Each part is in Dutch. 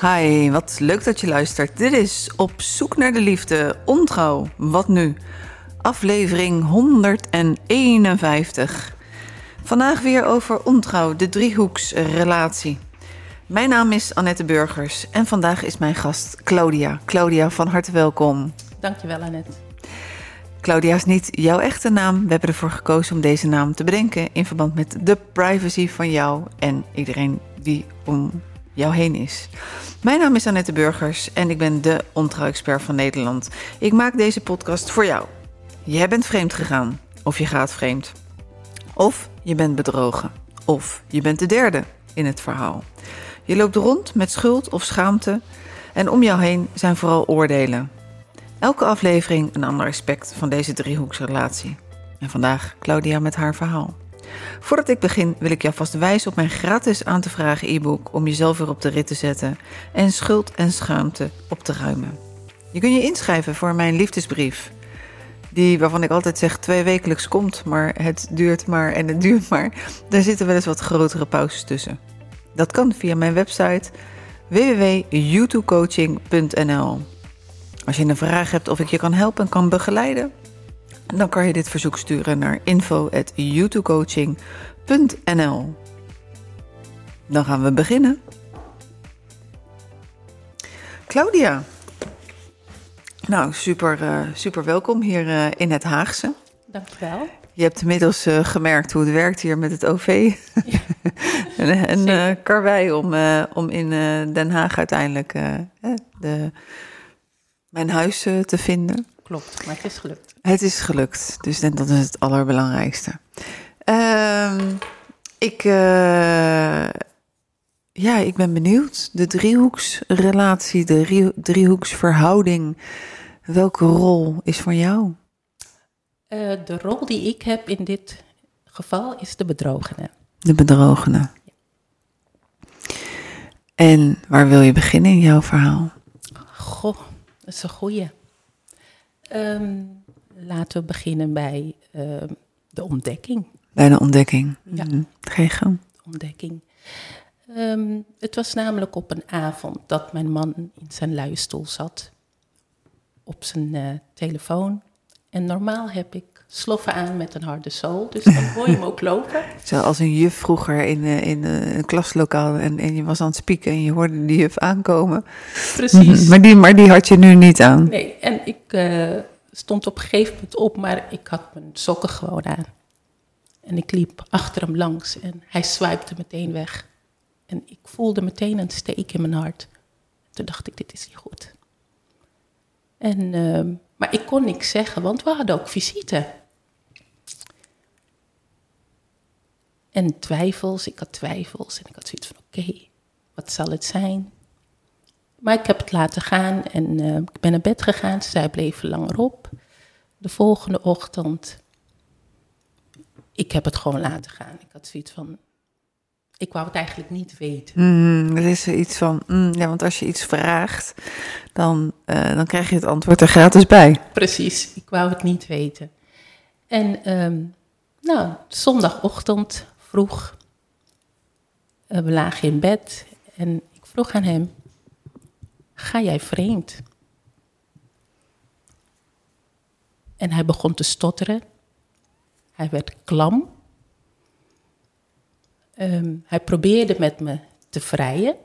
Hi, wat leuk dat je luistert. Dit is Op zoek naar de liefde, ontrouw, wat nu? Aflevering 151. Vandaag weer over ontrouw, de driehoeksrelatie. Mijn naam is Annette Burgers en vandaag is mijn gast Claudia. Claudia, van harte welkom. Dankjewel Annette. Claudia is niet jouw echte naam. We hebben ervoor gekozen om deze naam te bedenken in verband met de privacy van jou en iedereen die om jou heen is. Mijn naam is Annette Burgers en ik ben de ontrouw-expert van Nederland. Ik maak deze podcast voor jou. Jij bent vreemd gegaan of je gaat vreemd. Of je bent bedrogen. Of je bent de derde in het verhaal. Je loopt rond met schuld of schaamte en om jou heen zijn vooral oordelen. Elke aflevering een ander aspect van deze driehoeksrelatie. En vandaag Claudia met haar verhaal. Voordat ik begin wil ik jou vast wijzen op mijn gratis aan te vragen e-book om jezelf weer op de rit te zetten en schuld en schaamte op te ruimen. Je kunt je inschrijven voor mijn liefdesbrief. Die waarvan ik altijd zeg twee wekelijks komt, maar het duurt maar en het duurt maar. Daar zitten wel eens wat grotere pauzes tussen. Dat kan via mijn website www.youtubecoaching.nl. Als je een vraag hebt of ik je kan helpen en kan begeleiden, dan kan je dit verzoek sturen naar info.youtubecoaching.nl. Dan gaan we beginnen. Claudia. Nou, super, uh, super welkom hier uh, in het Haagse. Dankjewel. Je hebt inmiddels uh, gemerkt hoe het werkt hier met het OV. Ja. en en karwei om, om in Den Haag uiteindelijk de, mijn huis te vinden. Klopt, maar het is gelukt. Het is gelukt, dus dat is het allerbelangrijkste. Uh, ik, ja, ik ben benieuwd. De driehoeksrelatie, de driehoeksverhouding. Welke rol is voor jou? Uh, de rol die ik heb in dit geval is de bedrogene. De bedrogene. En waar wil je beginnen in jouw verhaal? Goh, dat is een goeie. Um, laten we beginnen bij uh, de ontdekking. Bij de ontdekking. Ja. Mm, Geen. Ontdekking. Um, het was namelijk op een avond dat mijn man in zijn luistoel zat. Op zijn uh, telefoon. En normaal heb ik sloffen aan met een harde zool. Dus dan hoor je hem ook lopen. Zoals een juf vroeger in, in een klaslokaal en, en je was aan het spieken en je hoorde die juf aankomen. Precies. Maar die, maar die had je nu niet aan. Nee, en ik uh, stond op een gegeven moment op, maar ik had mijn sokken gewoon aan. En ik liep achter hem langs en hij swipte meteen weg. En ik voelde meteen een steek in mijn hart. Toen dacht ik, dit is niet goed. En... Uh, maar ik kon niks zeggen, want we hadden ook visite. En twijfels, ik had twijfels en ik had zoiets van oké, wat zal het zijn? Maar ik heb het laten gaan en uh, ik ben naar bed gegaan. Zij bleven langer op. De volgende ochtend, ik heb het gewoon laten gaan. Ik had zoiets van, ik wou het eigenlijk niet weten. Mm, er is iets van, mm, ja, want als je iets vraagt, dan, uh, dan krijg je het antwoord er gratis bij. Precies, ik wou het niet weten. En um, nou, zondagochtend vroeg, uh, we lagen in bed en ik vroeg aan hem, ga jij vreemd? En hij begon te stotteren. Hij werd klam. Um, hij probeerde met me te vrijen.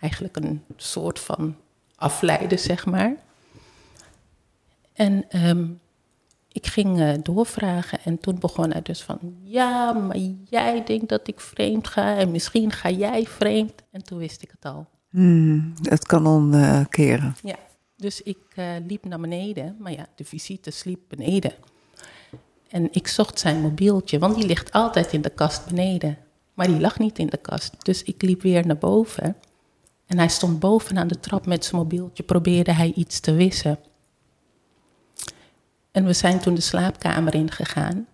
Eigenlijk een soort van afleiden, zeg maar. En um, ik ging uh, doorvragen en toen begon hij dus van... Ja, maar jij denkt dat ik vreemd ga en misschien ga jij vreemd. En toen wist ik het al. Hmm, het kan omkeren. Ja, dus ik uh, liep naar beneden. Maar ja, de visite sliep beneden. En ik zocht zijn mobieltje, want die ligt altijd in de kast beneden. Maar die lag niet in de kast. Dus ik liep weer naar boven. En hij stond boven aan de trap met zijn mobieltje, probeerde hij iets te wissen. En we zijn toen de slaapkamer ingegaan.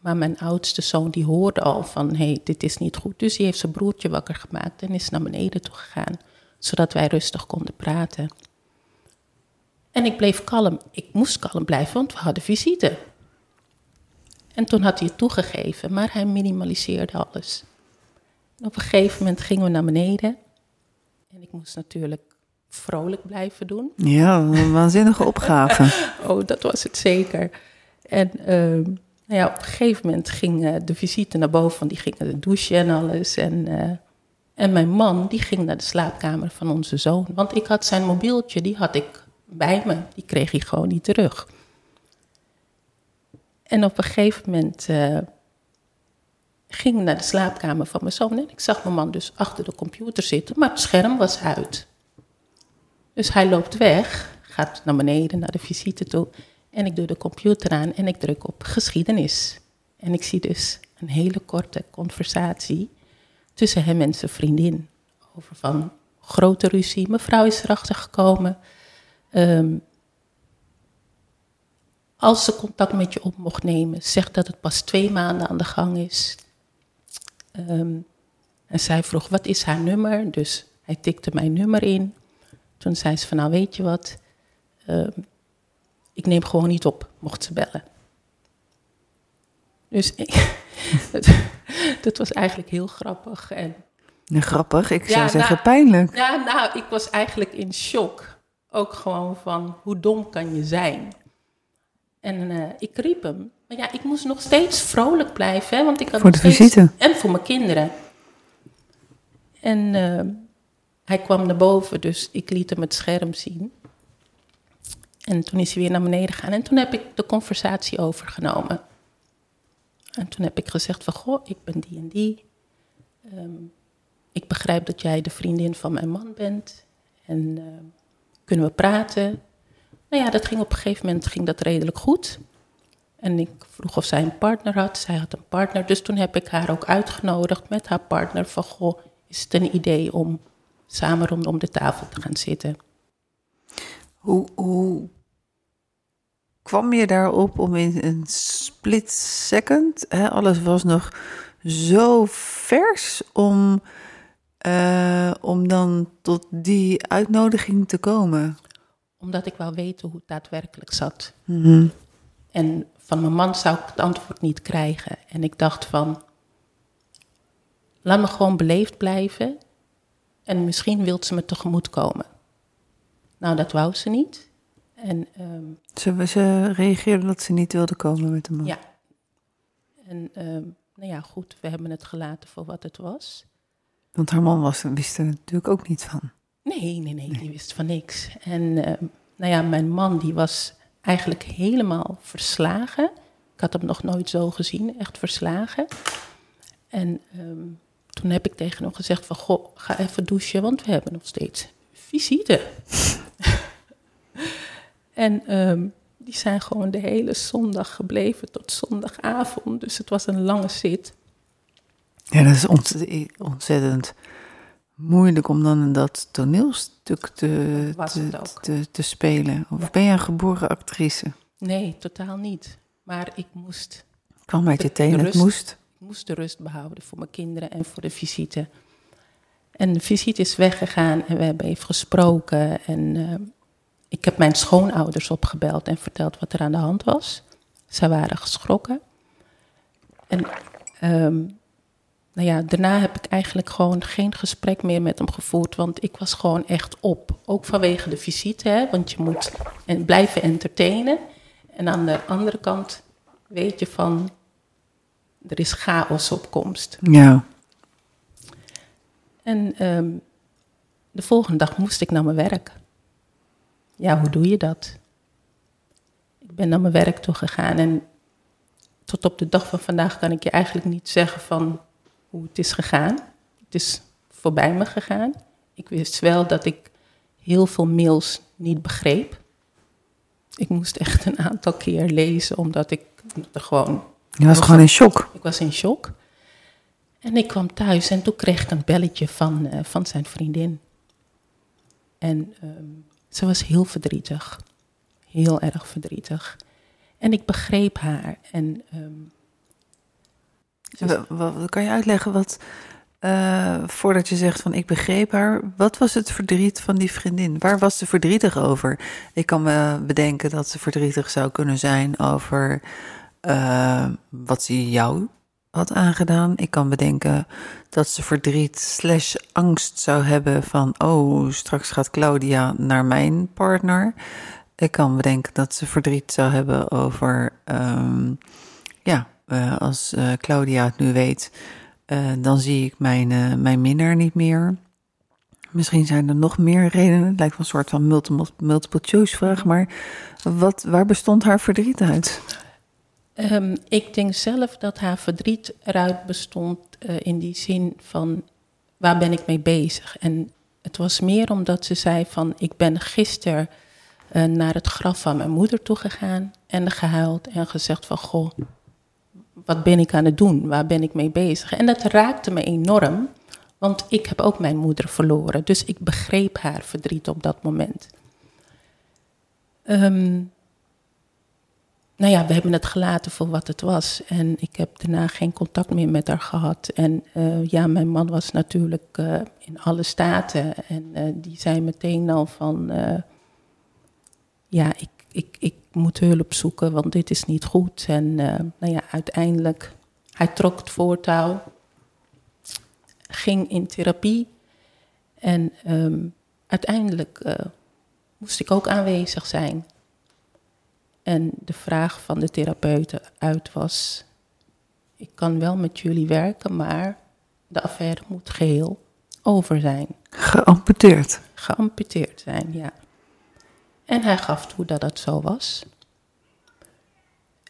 Maar mijn oudste zoon die hoorde al van, hé, hey, dit is niet goed. Dus hij heeft zijn broertje wakker gemaakt en is naar beneden toe gegaan. Zodat wij rustig konden praten. En ik bleef kalm. Ik moest kalm blijven, want we hadden visite. En toen had hij het toegegeven, maar hij minimaliseerde alles. En op een gegeven moment gingen we naar beneden. En ik moest natuurlijk vrolijk blijven doen. Ja, een waanzinnige opgave. oh, dat was het zeker. En ehm, nou ja, op een gegeven moment ging uh, de visite naar boven, want die ging naar de douche en alles. En, uh, en mijn man, die ging naar de slaapkamer van onze zoon. Want ik had zijn mobieltje, die had ik bij me. Die kreeg hij gewoon niet terug. En op een gegeven moment uh, ging ik naar de slaapkamer van mijn zoon. En ik zag mijn man dus achter de computer zitten, maar het scherm was uit. Dus hij loopt weg, gaat naar beneden, naar de visite toe. En ik doe de computer aan en ik druk op geschiedenis. En ik zie dus een hele korte conversatie tussen hem en zijn vriendin. Over van grote ruzie. Mevrouw is erachter gekomen. Um, als ze contact met je op mocht nemen, zeg dat het pas twee maanden aan de gang is. Um, en zij vroeg, wat is haar nummer? Dus hij tikte mijn nummer in. Toen zei ze van, nou weet je wat, um, ik neem gewoon niet op, mocht ze bellen. Dus dat, dat, was eigenlijk heel grappig. En, nee, grappig, ik zou zeggen nou, pijnlijk. Ja, nou, ik was eigenlijk in shock. Ook gewoon van, hoe dom kan je zijn? En uh, ik riep hem. Maar ja, ik moest nog steeds vrolijk blijven, hè, want ik had voor de steeds, visite. En voor mijn kinderen. En uh, hij kwam naar boven, dus ik liet hem het scherm zien. En toen is hij weer naar beneden gegaan. En toen heb ik de conversatie overgenomen. En toen heb ik gezegd van, goh, ik ben die en die. Um, ik begrijp dat jij de vriendin van mijn man bent. En uh, kunnen we praten? Nou ja, dat ging op een gegeven moment ging dat redelijk goed. En ik vroeg of zij een partner had. Zij had een partner. Dus toen heb ik haar ook uitgenodigd met haar partner. Van, goh, is het een idee om samen rondom de tafel te gaan zitten? Hoe, hoe kwam je daarop om in een split second, hè, alles was nog zo vers om, uh, om dan tot die uitnodiging te komen? Omdat ik wou weten hoe het daadwerkelijk zat. Mm -hmm. En van mijn man zou ik het antwoord niet krijgen. En ik dacht van, laat me gewoon beleefd blijven. En misschien wilt ze me tegemoet komen. Nou, dat wou ze niet. En, um, ze, ze reageerde dat ze niet wilde komen met de man. Ja. En um, nou ja, goed, we hebben het gelaten voor wat het was. Want haar man was, wist er natuurlijk ook niet van. Nee, nee, nee, die wist van niks. En um, nou ja, mijn man die was eigenlijk helemaal verslagen. Ik had hem nog nooit zo gezien, echt verslagen. En toen heb ik tegen hem gezegd van, goh, ga even douchen, want we hebben nog steeds visite. en um, die zijn gewoon de hele zondag gebleven tot zondagavond. Dus het was een lange zit. Ja, dat is ontzettend moeilijk om dan in dat toneelstuk te, te, te, te, spelen. Of ben je een geboren actrice? Nee, totaal niet. Maar ik moest... Kwam uit je tenen, het moest? Ik moest de rust behouden voor mijn kinderen en voor de visite. En de visite is weggegaan en we hebben even gesproken. En uh, ik heb mijn schoonouders opgebeld en verteld wat er aan de hand was. Zij waren geschrokken. En um, nou ja, daarna heb ik eigenlijk gewoon geen gesprek meer met hem gevoerd, want ik was gewoon echt op. Ook vanwege de visite, hè, want je moet en blijven entertainen. En aan de andere kant weet je van, er is chaos op komst. Ja. En um, de volgende dag moest ik naar mijn werk. Ja, hoe doe je dat? Ik ben naar mijn werk toe gegaan en tot op de dag van vandaag kan ik je eigenlijk niet zeggen van hoe het is gegaan. Het is voorbij me gegaan. Ik wist wel dat ik heel veel mails niet begreep. Ik moest echt een aantal keer lezen, omdat ik er gewoon. Je was gewoon in shock. Ik was in shock. En ik kwam thuis en toen kreeg ik een belletje van, uh, van zijn vriendin. En um, ze was heel verdrietig. Heel erg verdrietig. En ik begreep haar. En um, dus... Kan je uitleggen wat, uh, voordat je zegt van ik begreep haar, wat was het verdriet van die vriendin? Waar was ze verdrietig over? Ik kan me bedenken dat ze verdrietig zou kunnen zijn over uh, wat ze jou had aangedaan. Ik kan bedenken dat ze verdriet slash angst zou hebben van... oh, straks gaat Claudia naar mijn partner. Ik kan bedenken dat ze verdriet zou hebben over... ehm, ja, eh, als eh, Claudia het nu weet... eh, dan zie ik mijn, mijn minnaar niet meer. Misschien zijn er nog meer redenen. Het lijkt wel een soort van multiple, multiple choice vraag. Maar wat, waar bestond haar verdriet uit? Ehm, ik denk zelf dat haar verdriet eruit bestond eh, in die zin van waar ben ik mee bezig? En het was meer omdat ze zei van ik ben gisteren eh, naar het graf van mijn moeder toegegaan en gehuild en gezegd van goh, wat ben ik aan het doen? Waar ben ik mee bezig? En dat raakte me enorm, want ik heb ook mijn moeder verloren. Dus ik begreep haar verdriet op dat moment. Ehm, nou ja, we hebben het gelaten voor wat het was. En ik heb daarna geen contact meer met haar gehad. En eh, ja, mijn man was natuurlijk eh, in alle staten. En eh, die zei meteen al van... ja, ik, ik, ik moet hulp zoeken, want dit is niet goed. En nou ja, uiteindelijk, hij trok het voortouw. Ging in therapie. En ehm, uiteindelijk moest ik ook aanwezig zijn. En de vraag van de therapeuten uit was: ik kan wel met jullie werken, maar de affaire moet geheel over zijn, Geamputeerd. geamputeerd zijn, ja. En hij gaf toe dat dat zo was.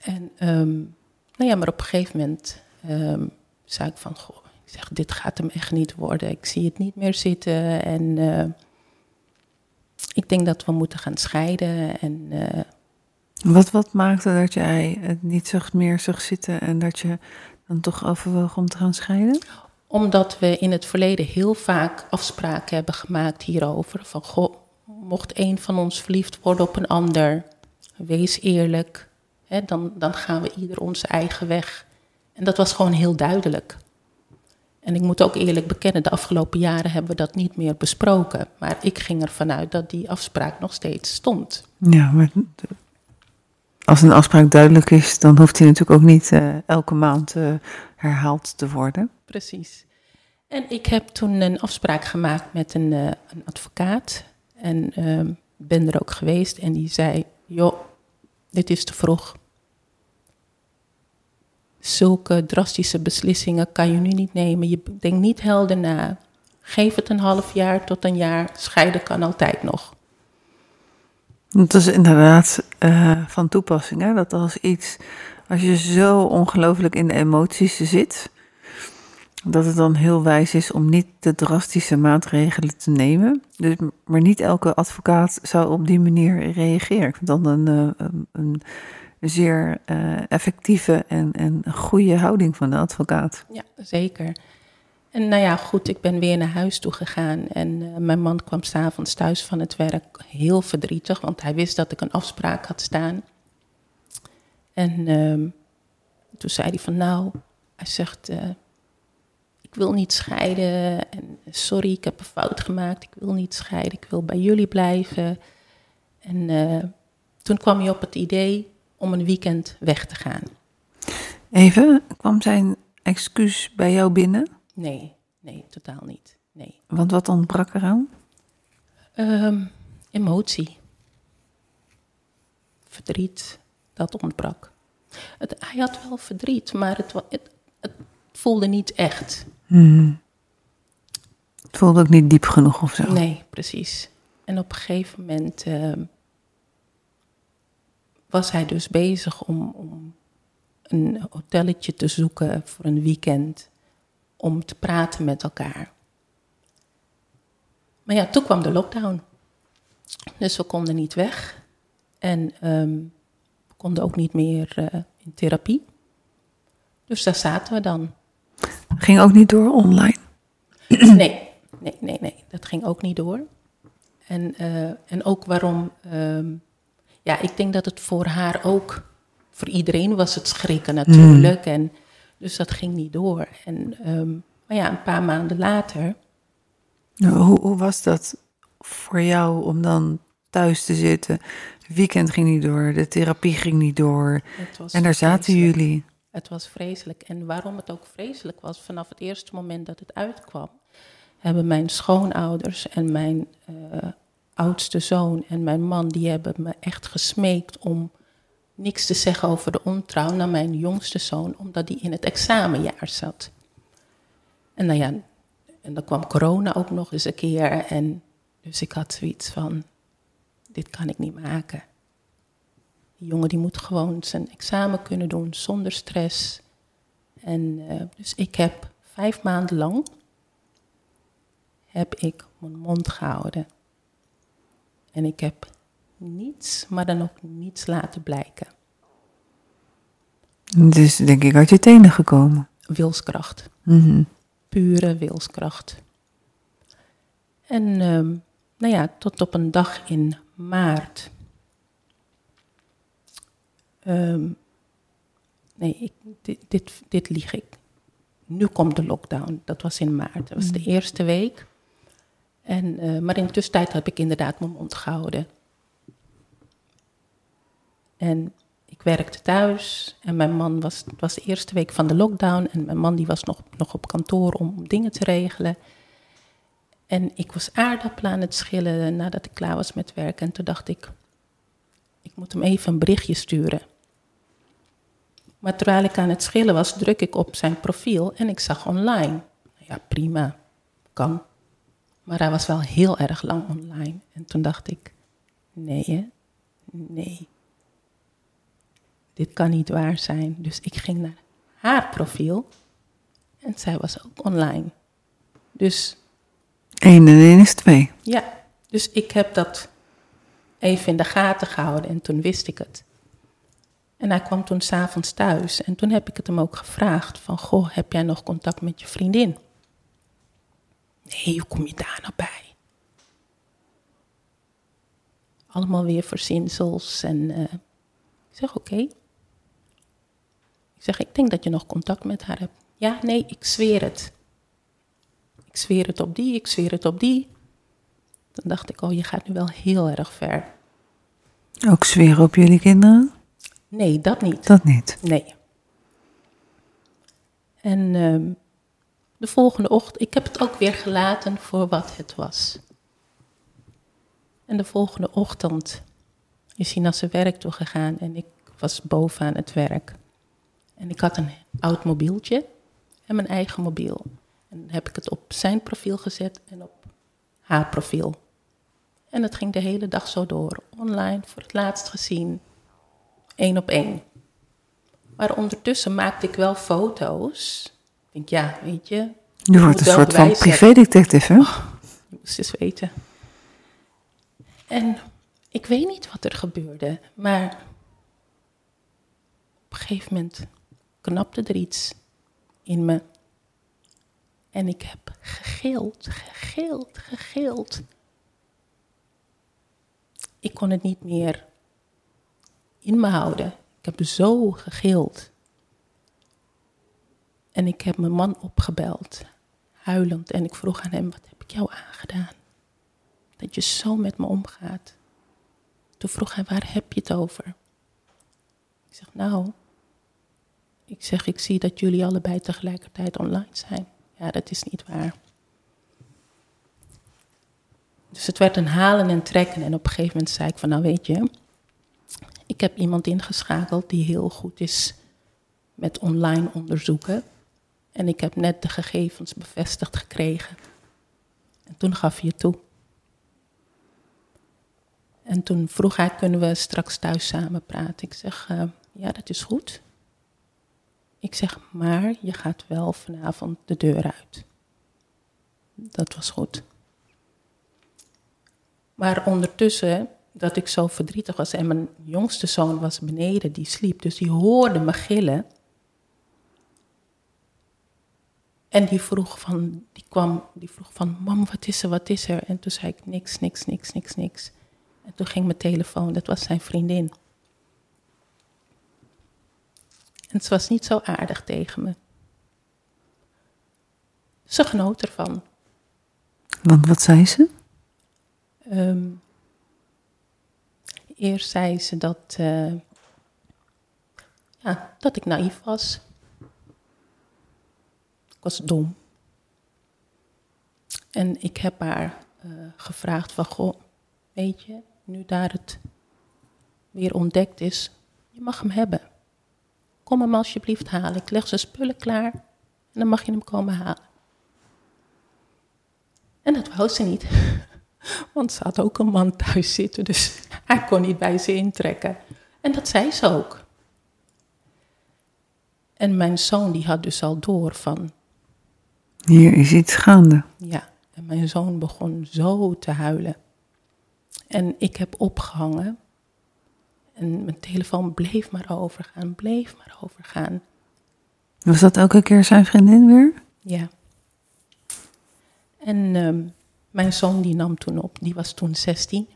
En ehm, nou ja, maar op een gegeven moment ehm, zei ik van, goh, ik zeg, dit gaat hem echt niet worden. Ik zie het niet meer zitten en eh, ik denk dat we moeten gaan scheiden. En eh, Wat, wat maakte dat jij het niet zag, meer zag zitten en dat je dan toch overwoog om te gaan scheiden? Omdat we in het verleden heel vaak afspraken hebben gemaakt hierover. Van goh, mocht een van ons verliefd worden op een ander, wees eerlijk. Hè, dan, dan gaan we ieder onze eigen weg. En dat was gewoon heel duidelijk. En ik moet ook eerlijk bekennen, de afgelopen jaren hebben we dat niet meer besproken. Maar ik ging ervan uit dat die afspraak nog steeds stond. Ja, maar als een afspraak duidelijk is, dan hoeft die natuurlijk ook niet eh, elke maand eh, herhaald te worden. Precies. En ik heb toen een afspraak gemaakt met een, eh, een advocaat. En ehm, ben er ook geweest. En die zei: Joh, dit is te vroeg. Zulke drastische beslissingen kan je nu niet nemen. Je denkt niet helder na. Geef het een half jaar tot een jaar. Scheiden kan altijd nog. Dat is inderdaad eh, van toepassing. Hè? Dat als iets, als je zo ongelooflijk in de emoties zit, dat het dan heel wijs is om niet de drastische maatregelen te nemen. Dus, maar niet elke advocaat zou op die manier reageren. Ik vind dat een, eh, een zeer eh, effectieve en, en goede houding van de advocaat. Ja, zeker. En nou ja, goed, ik ben weer naar huis toe gegaan. En eh, mijn man kwam s'avonds thuis van het werk heel verdrietig, want hij wist dat ik een afspraak had staan. En ehm, toen zei hij van nou, hij zegt, eh, ik wil niet scheiden. En sorry, ik heb een fout gemaakt. Ik wil niet scheiden, ik wil bij jullie blijven. En eh, toen kwam hij op het idee om een weekend weg te gaan. Even, kwam zijn excuus bij jou binnen? Nee, nee, totaal niet. Nee. Want wat ontbrak eraan? Ehm, emotie. Verdriet, dat ontbrak. Het, hij had wel verdriet, maar het, het, het voelde niet echt. Het voelde ook niet diep genoeg of zo. Nee, precies. En op een gegeven moment ehm, was hij dus bezig om, om een hotelletje te zoeken voor een weekend. Om te praten met elkaar. Maar ja, toen kwam de lockdown. Dus we konden niet weg. En ehm, we konden ook niet meer eh, in therapie. Dus daar zaten we dan. Ging ook niet door online. Nee, nee, nee, nee. Dat ging ook niet door. En, eh, en ook waarom. ehm, ja, ik denk dat het voor haar ook. Voor iedereen was het schrikken natuurlijk. En, dus dat ging niet door. En, ehm, maar ja, een paar maanden later. Nou, Hoe, hoe was dat voor jou om dan thuis te zitten? Het weekend ging niet door, de therapie ging niet door. En daar zaten vreselijk. jullie. Het was vreselijk. En waarom het ook vreselijk was, vanaf het eerste moment dat het uitkwam, hebben mijn schoonouders en mijn eh, oudste zoon en mijn man, die hebben me echt gesmeekt om niks te zeggen over de ontrouw naar mijn jongste zoon, omdat die in het examenjaar zat. En nou ja, en dan kwam corona ook nog eens een keer. En dus ik had zoiets van, dit kan ik niet maken. Die jongen die moet gewoon zijn examen kunnen doen zonder stress. En uh, dus ik heb vijf maanden lang heb ik mijn mond gehouden. En ik heb niets, maar dan ook niets laten blijken. Dus denk ik uit je tenen gekomen. Wilskracht. Mhm. Pure wilskracht. En uh, nou ja, tot op een dag in maart. Um, nee, ik, dit, dit, dit lieg ik. Nu komt de lockdown. Dat was in maart. Dat was de mhm. eerste week. En, uh, maar in de tussentijd heb ik inderdaad mijn mond gehouden. En ik werkte thuis en mijn man was, het was de eerste week van de lockdown en mijn man die was nog, nog op kantoor om dingen te regelen. En ik was aardappelen aan het schillen nadat ik klaar was met werken. En toen dacht ik, ik moet hem even een berichtje sturen. Maar terwijl ik aan het schillen was, druk ik op zijn profiel en ik zag online. Ja, prima, kan. Maar hij was wel heel erg lang online. En toen dacht ik, nee hè, nee. Dit kan niet waar zijn. Dus ik ging naar haar profiel en zij was ook online. Dus 1 en 1 is 2. Ja, dus ik heb dat even in de gaten gehouden en toen wist ik het. En hij kwam toen s'avonds thuis en toen heb ik het hem ook gevraagd van, goh, heb jij nog contact met je vriendin? Nee, hoe kom je daar nou bij? Allemaal weer verzinsels en uh, ik zeg oké. Ik zeg, ik denk dat je nog contact met haar hebt. Ja, nee, ik zweer het. Ik zweer het op die, ik zweer het op die. Dan dacht ik, oh, je gaat nu wel heel erg ver. Ook zweren op jullie kinderen? Nee, dat niet. Dat niet? Nee. En uh, de volgende ochtend, ik heb het ook weer gelaten voor wat het was. En de volgende ochtend is hij naar zijn werk toe gegaan en ik was boven aan het werk. En ik had een oud mobieltje en mijn eigen mobiel. En dan heb ik het op zijn profiel gezet en op haar profiel. En het ging de hele dag zo door. Online, voor het laatst gezien, één op één. Maar ondertussen maakte ik wel foto's. Ik denk, ja, weet je. Je wordt een soort van privédetective, hè? Oh, je moest eens weten. En ik weet niet wat er gebeurde, maar op een gegeven moment knapte er iets in me. En ik heb gegild, gegild, gegild. Ik kon het niet meer in me houden. Ik heb zo gegild. En ik heb mijn man opgebeld, huilend. En ik vroeg aan hem, wat heb ik jou aangedaan? Dat je zo met me omgaat. Toen vroeg hij, waar heb je het over? Ik zeg, nou, ik zeg, ik zie dat jullie allebei tegelijkertijd online zijn. Ja, dat is niet waar. Dus het werd een halen en trekken. En op een gegeven moment zei ik van, nou weet je, ik heb iemand ingeschakeld die heel goed is met online onderzoeken. En ik heb net de gegevens bevestigd gekregen. En toen gaf hij het toe. En toen vroeg hij, kunnen we straks thuis samen praten? Ik zeg, uh, ja, dat is goed. Ik zeg, maar je gaat wel vanavond de deur uit. Dat was goed. Maar ondertussen, dat ik zo verdrietig was en mijn jongste zoon was beneden, die sliep, dus die hoorde me gillen. En die vroeg van, die kwam, die vroeg van, mam, wat is er, wat is er? En toen zei ik, niks, niks, niks, niks, niks. En toen ging mijn telefoon, dat was zijn vriendin. En ze was niet zo aardig tegen me. Ze genoot ervan. Want wat zei ze? Um, eerst zei ze dat. Uh, ja, dat ik naïef was. Ik was dom. En ik heb haar uh, gevraagd van, goh, weet je, nu daar het weer ontdekt is, je mag hem hebben. Kom hem alsjeblieft halen. Ik leg zijn spullen klaar en dan mag je hem komen halen. En dat wou ze niet. Want ze had ook een man thuis zitten, dus hij kon niet bij ze intrekken. En dat zei ze ook. En mijn zoon die had dus al door van... Hier is iets gaande. Ja, en mijn zoon begon zo te huilen. En ik heb opgehangen. En mijn telefoon bleef maar overgaan, bleef maar overgaan. Was dat elke keer zijn vriendin weer? Ja. En ehm, mijn zoon die nam toen op, die was toen 16.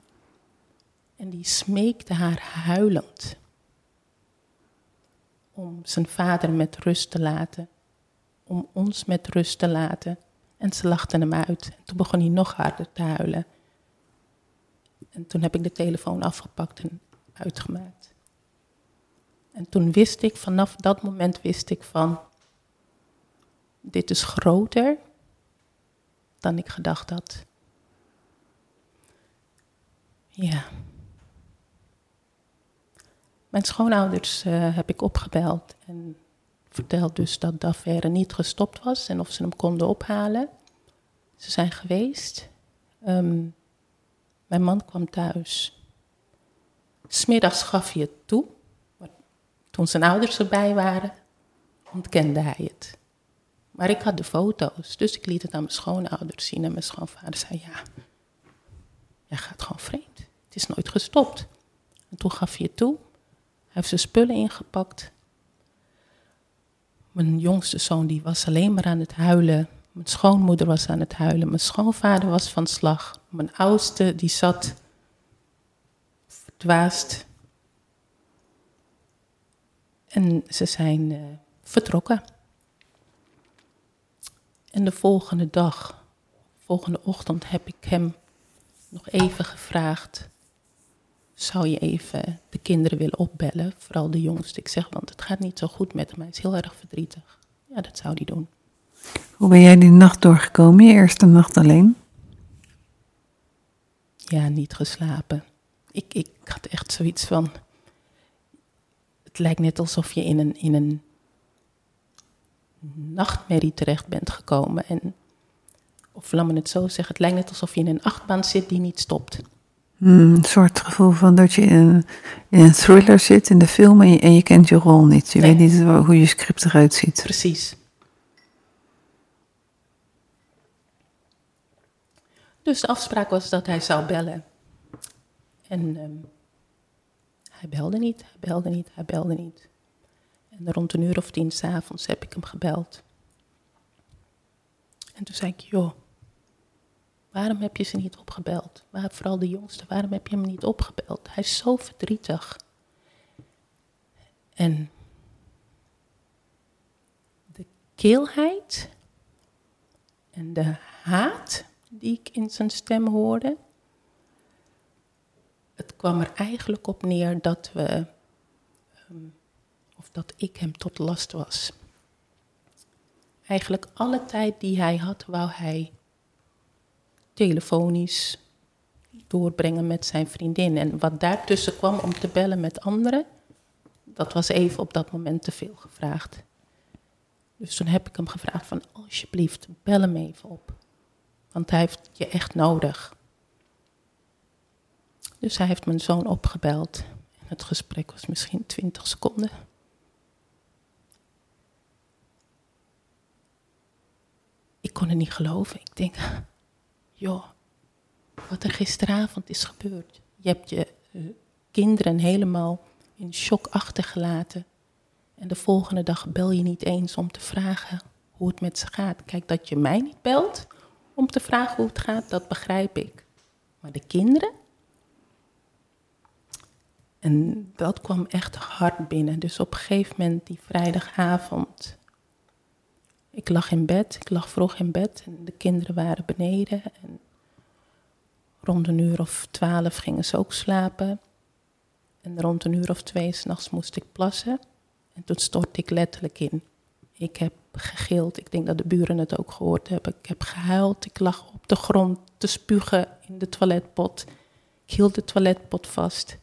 En die smeekte haar huilend om zijn vader met rust te laten, om ons met rust te laten. En ze lachten hem uit. En toen begon hij nog harder te huilen. En toen heb ik de telefoon afgepakt en uitgemaakt. En toen wist ik, vanaf dat moment wist ik van, dit is groter dan ik gedacht had. Ja. Mijn schoonouders uh, heb ik opgebeld en verteld dus dat de affaire niet gestopt was en of ze hem konden ophalen. Ze zijn geweest. Um, mijn man kwam thuis. Smiddags gaf hij het toe. Maar toen zijn ouders erbij waren, ontkende hij het. Maar ik had de foto's, dus ik liet het aan mijn schoonouders zien. En mijn schoonvader zei, ja, jij gaat gewoon vreemd. Het is nooit gestopt. En toen gaf hij het toe. Hij heeft zijn spullen ingepakt. Mijn jongste zoon die was alleen maar aan het huilen. Mijn schoonmoeder was aan het huilen. Mijn schoonvader was van slag. Mijn oudste die zat En ze zijn uh, vertrokken. En de volgende dag, volgende ochtend, heb ik hem nog even gevraagd. Zou je even de kinderen willen opbellen? Vooral de jongste. Ik zeg, want het gaat niet zo goed met hem. Hij is heel erg verdrietig. Ja, dat zou hij doen. Hoe ben jij die nacht doorgekomen? Je eerste nacht alleen? Ja, niet geslapen. Ik, ik had echt zoiets van. Het lijkt net alsof je in een, in een nachtmerrie terecht bent gekomen. En, of laat me het zo zeggen, het lijkt net alsof je in een achtbaan zit die niet stopt. Hmm, een soort gevoel van dat je in, in, een thriller zit in de film en je, en je kent je rol niet. Je weet niet hoe je script eruit ziet. Precies. Dus de afspraak was dat hij zou bellen. En um, hij belde niet, hij belde niet, hij belde niet. En rond een uur of tien s'avonds heb ik hem gebeld. En toen zei ik, joh, waarom heb je ze niet opgebeld? Waar, vooral de jongste, waarom heb je hem niet opgebeld? Hij is zo verdrietig. En de keelheid en de haat die ik in zijn stem hoorde, het kwam er eigenlijk op neer dat we um, dat ik hem tot last was. Eigenlijk alle tijd die hij had, wou hij telefonisch doorbrengen met zijn vriendin. En wat daartussen kwam om te bellen met anderen, dat was even op dat moment te veel gevraagd. Dus toen heb ik hem gevraagd van alsjeblieft, bel hem even op. Want hij heeft je echt nodig. Dus hij heeft mijn zoon opgebeld. En het gesprek was misschien 20 seconden. ik kon het niet geloven. Ik denk, joh, wat er gisteravond is gebeurd. Je hebt je uh, kinderen helemaal in shock achtergelaten. En de volgende dag bel je niet eens om te vragen hoe het met ze gaat. Kijk, dat je mij niet belt om te vragen hoe het gaat, dat begrijp ik. Maar de kinderen? En dat kwam echt hard binnen. Dus op een gegeven moment, die vrijdagavond, ik lag in bed, ik lag vroeg in bed en de kinderen waren beneden. En rond een uur of twaalf gingen ze ook slapen. En rond een uur of twee s'nachts moest ik plassen. En toen stortte ik letterlijk in. Ik heb gegild. Ik denk dat de buren het ook gehoord hebben. Ik heb gehuild. Ik lag op de grond te spugen in de toiletpot. Ik hield de toiletpot vast.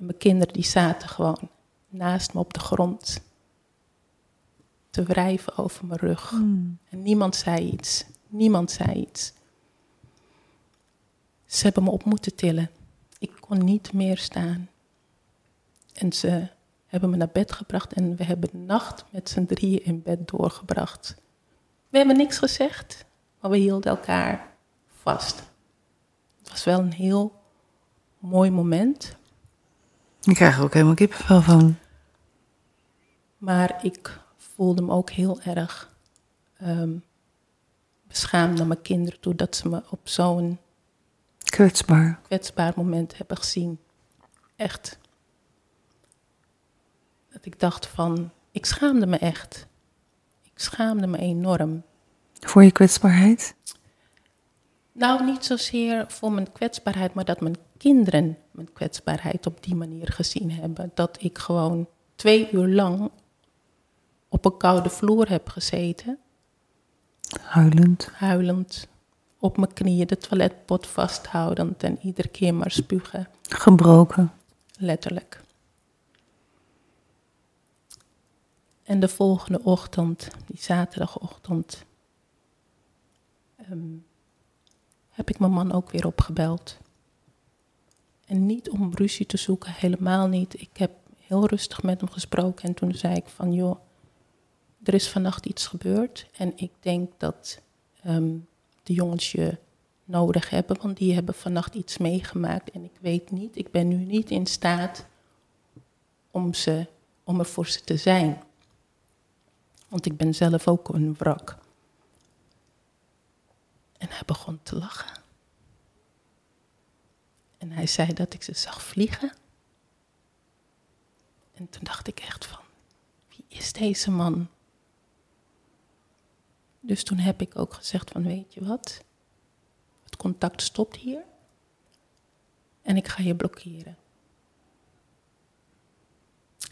En mijn kinderen die zaten gewoon naast me op de grond. Te wrijven over mijn rug. Hmm. En niemand zei iets. Niemand zei iets. Ze hebben me op moeten tillen. Ik kon niet meer staan. En ze hebben me naar bed gebracht en we hebben de nacht met z'n drieën in bed doorgebracht. We hebben niks gezegd, maar we hielden elkaar vast. Het was wel een heel mooi moment, Ik krijg er ook helemaal kippenvel van. maar ik voelde me ook heel erg ehm, beschaamd naar mijn kinderen toe dat ze me op zo'n Kwetsbaar. kwetsbaar moment hebben gezien. Echt. Dat ik dacht van, ik schaamde me echt. Ik schaamde me enorm. Voor je kwetsbaarheid? Nou, niet zozeer voor mijn kwetsbaarheid, maar dat mijn kinderen mijn kwetsbaarheid op die manier gezien hebben. Dat ik gewoon twee uur lang op een koude vloer heb gezeten, Huilend. huilend, op mijn knieën de toiletpot vasthoudend en iedere keer maar spugen. Gebroken. Letterlijk. En de volgende ochtend, die zaterdagochtend, ehm, heb ik mijn man ook weer opgebeld. En niet om ruzie te zoeken, helemaal niet. Ik heb heel rustig met hem gesproken en toen zei ik van, joh, er is vannacht iets gebeurd en ik denk dat ehm, de jongens je nodig hebben, want die hebben vannacht iets meegemaakt en ik weet niet, ik ben nu niet in staat om, ze, om er voor ze te zijn. Want ik ben zelf ook een wrak. En hij begon te lachen. En hij zei dat ik ze zag vliegen. En toen dacht ik echt van, wie is deze man? Dus toen heb ik ook gezegd van, weet je wat? Het contact stopt hier. En ik ga je blokkeren.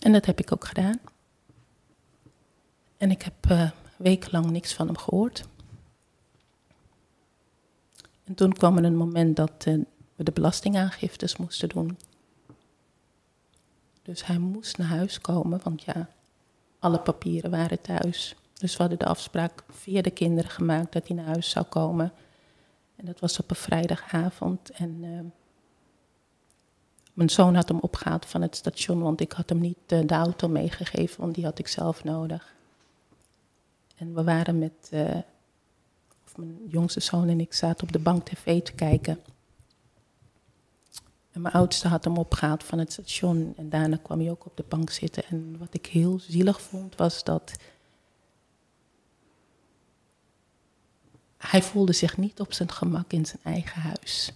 En dat heb ik ook gedaan. En ik heb eh, wekenlang niks van hem gehoord. En toen kwam er een moment dat eh, we de belastingaangiftes moesten doen. Dus hij moest naar huis komen, want ja, alle papieren waren thuis. Dus we hadden de afspraak via de kinderen gemaakt dat hij naar huis zou komen. En dat was op een vrijdagavond. En eh, mijn zoon had hem opgehaald van het station, want ik had hem niet eh, de auto meegegeven, want die had ik zelf nodig. En we waren met, eh, of mijn jongste zoon en ik zaten op de bank tv te kijken. En mijn oudste had hem opgehaald van het station en daarna kwam hij ook op de bank zitten. En wat ik heel zielig vond was dat hij voelde zich niet op zijn gemak in zijn eigen huis.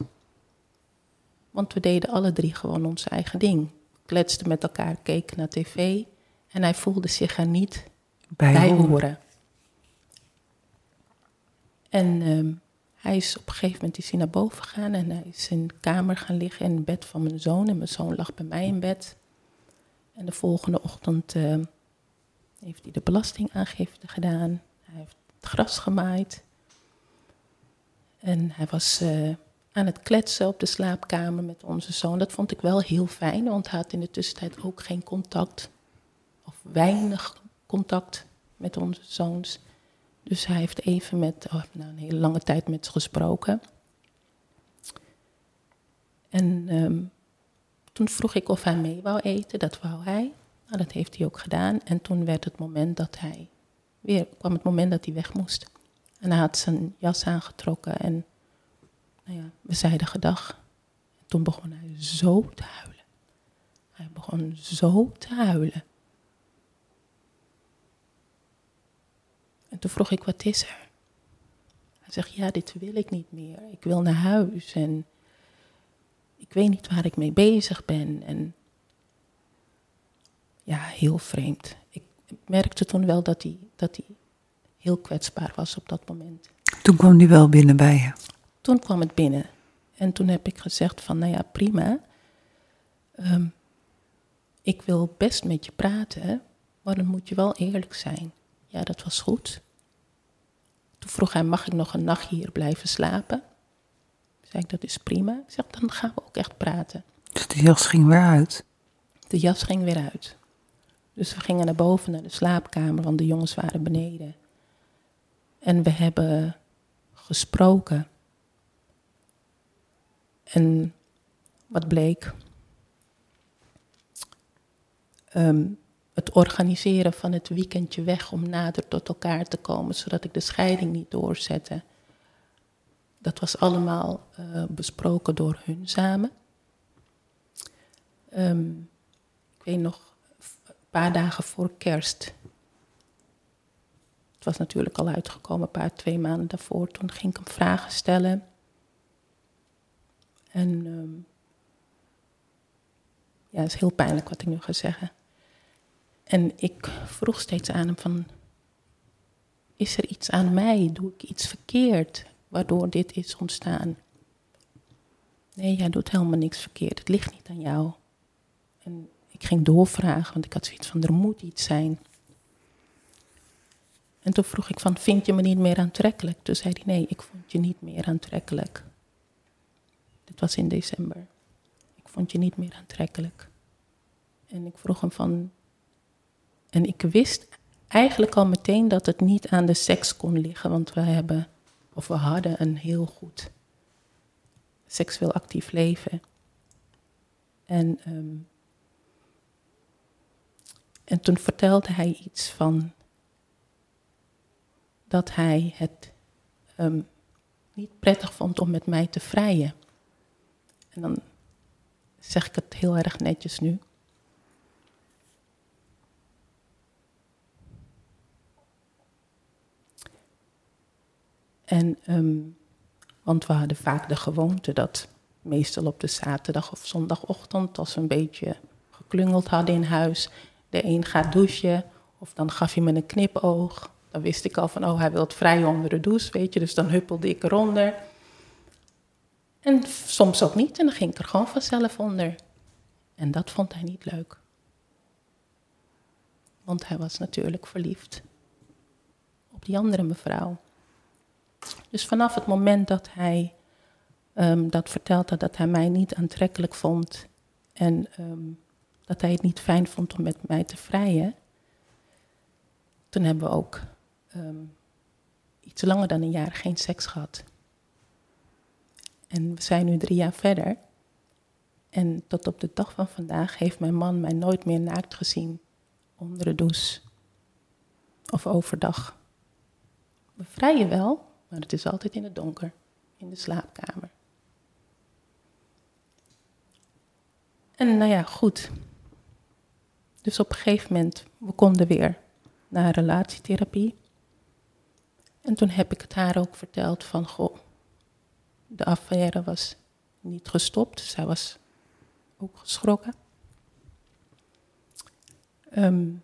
Want we deden alle drie gewoon ons eigen ding. Kletsten met elkaar, keken naar tv en hij voelde zich er niet Bij, bij horen. horen. En ehm, hij is op een gegeven moment is hij naar boven gegaan en hij is in de kamer gaan liggen in het bed van mijn zoon. En mijn zoon lag bij mij in bed. En de volgende ochtend ehm, heeft hij de belastingaangifte gedaan. Hij heeft het gras gemaaid. En hij was eh, aan het kletsen op de slaapkamer met onze zoon. Dat vond ik wel heel fijn, want hij had in de tussentijd ook geen contact. Of weinig contact met onze zoons. Dus hij heeft even met, oh, nou, een hele lange tijd met ze gesproken. En ehm, toen vroeg ik of hij mee wou eten, dat wou hij. Nou, dat heeft hij ook gedaan. En toen werd het moment dat hij weer kwam het moment dat hij weg moest. En hij had zijn jas aangetrokken en nou ja, we zeiden gedag. En toen begon hij zo te huilen. Hij begon zo te huilen. Toen vroeg ik, wat is er? Hij zegt, ja, dit wil ik niet meer. Ik wil naar huis en ik weet niet waar ik mee bezig ben. En ja, heel vreemd. Ik merkte toen wel dat hij, dat hij heel kwetsbaar was op dat moment. Toen kwam die wel binnen bij je. Toen kwam het binnen. En toen heb ik gezegd van, nou ja, prima. Ehm, ik wil best met je praten, Maar dan moet je wel eerlijk zijn. Ja, dat was goed. Toen vroeg hij, mag ik nog een nachtje hier blijven slapen? Zei ik, dat is prima. Ik zeg, dan gaan we ook echt praten. Dus de jas ging weer uit. De jas ging weer uit. Dus we gingen naar boven, naar de slaapkamer, want de jongens waren beneden. En we hebben gesproken. En wat bleek? Ehm, het organiseren van het weekendje weg om nader tot elkaar te komen, zodat ik de scheiding niet doorzette. Dat was allemaal uh, besproken door hun samen. Um, ik weet nog, een paar dagen voor kerst. Het was natuurlijk al uitgekomen, een paar, twee maanden daarvoor. Toen ging ik hem vragen stellen. En um, ja, het is heel pijnlijk wat ik nu ga zeggen. En ik vroeg steeds aan hem van, is er iets aan mij? Doe ik iets verkeerd waardoor dit is ontstaan? Nee, jij doet helemaal niks verkeerd. Het ligt niet aan jou. En ik ging doorvragen, want ik had zoiets van, er moet iets zijn. En toen vroeg ik van, vind je me niet meer aantrekkelijk? Toen zei hij, nee, ik vond je niet meer aantrekkelijk. Dit was in december. Ik vond je niet meer aantrekkelijk. En ik vroeg hem van, en ik wist eigenlijk al meteen dat het niet aan de seks kon liggen, want we hebben, of we hadden een heel goed seksueel actief leven. En, um, en toen vertelde hij iets van dat hij het um, niet prettig vond om met mij te vrijen. En dan zeg ik het heel erg netjes nu. En, um, want we hadden vaak de gewoonte dat meestal op de zaterdag of zondagochtend, als we een beetje geklungeld hadden in huis, de een gaat douchen of dan gaf hij me een knipoog. Dan wist ik al van, oh, hij wil vrij onder de douche, weet je. Dus dan huppelde ik eronder. En soms ook niet, en dan ging ik er gewoon vanzelf onder. En dat vond hij niet leuk. Want hij was natuurlijk verliefd op die andere mevrouw. Dus vanaf het moment dat hij um, dat vertelde, dat hij mij niet aantrekkelijk vond en um, dat hij het niet fijn vond om met mij te vrijen, toen hebben we ook um, iets langer dan een jaar geen seks gehad. En we zijn nu drie jaar verder. En tot op de dag van vandaag heeft mijn man mij nooit meer naakt gezien onder de douche of overdag. We vrijen wel, maar het is altijd in het donker, in de slaapkamer. En nou ja, goed. Dus op een gegeven moment, we konden weer naar relatietherapie. En toen heb ik het haar ook verteld van, goh, de affaire was niet gestopt. Zij was ook geschrokken. Um,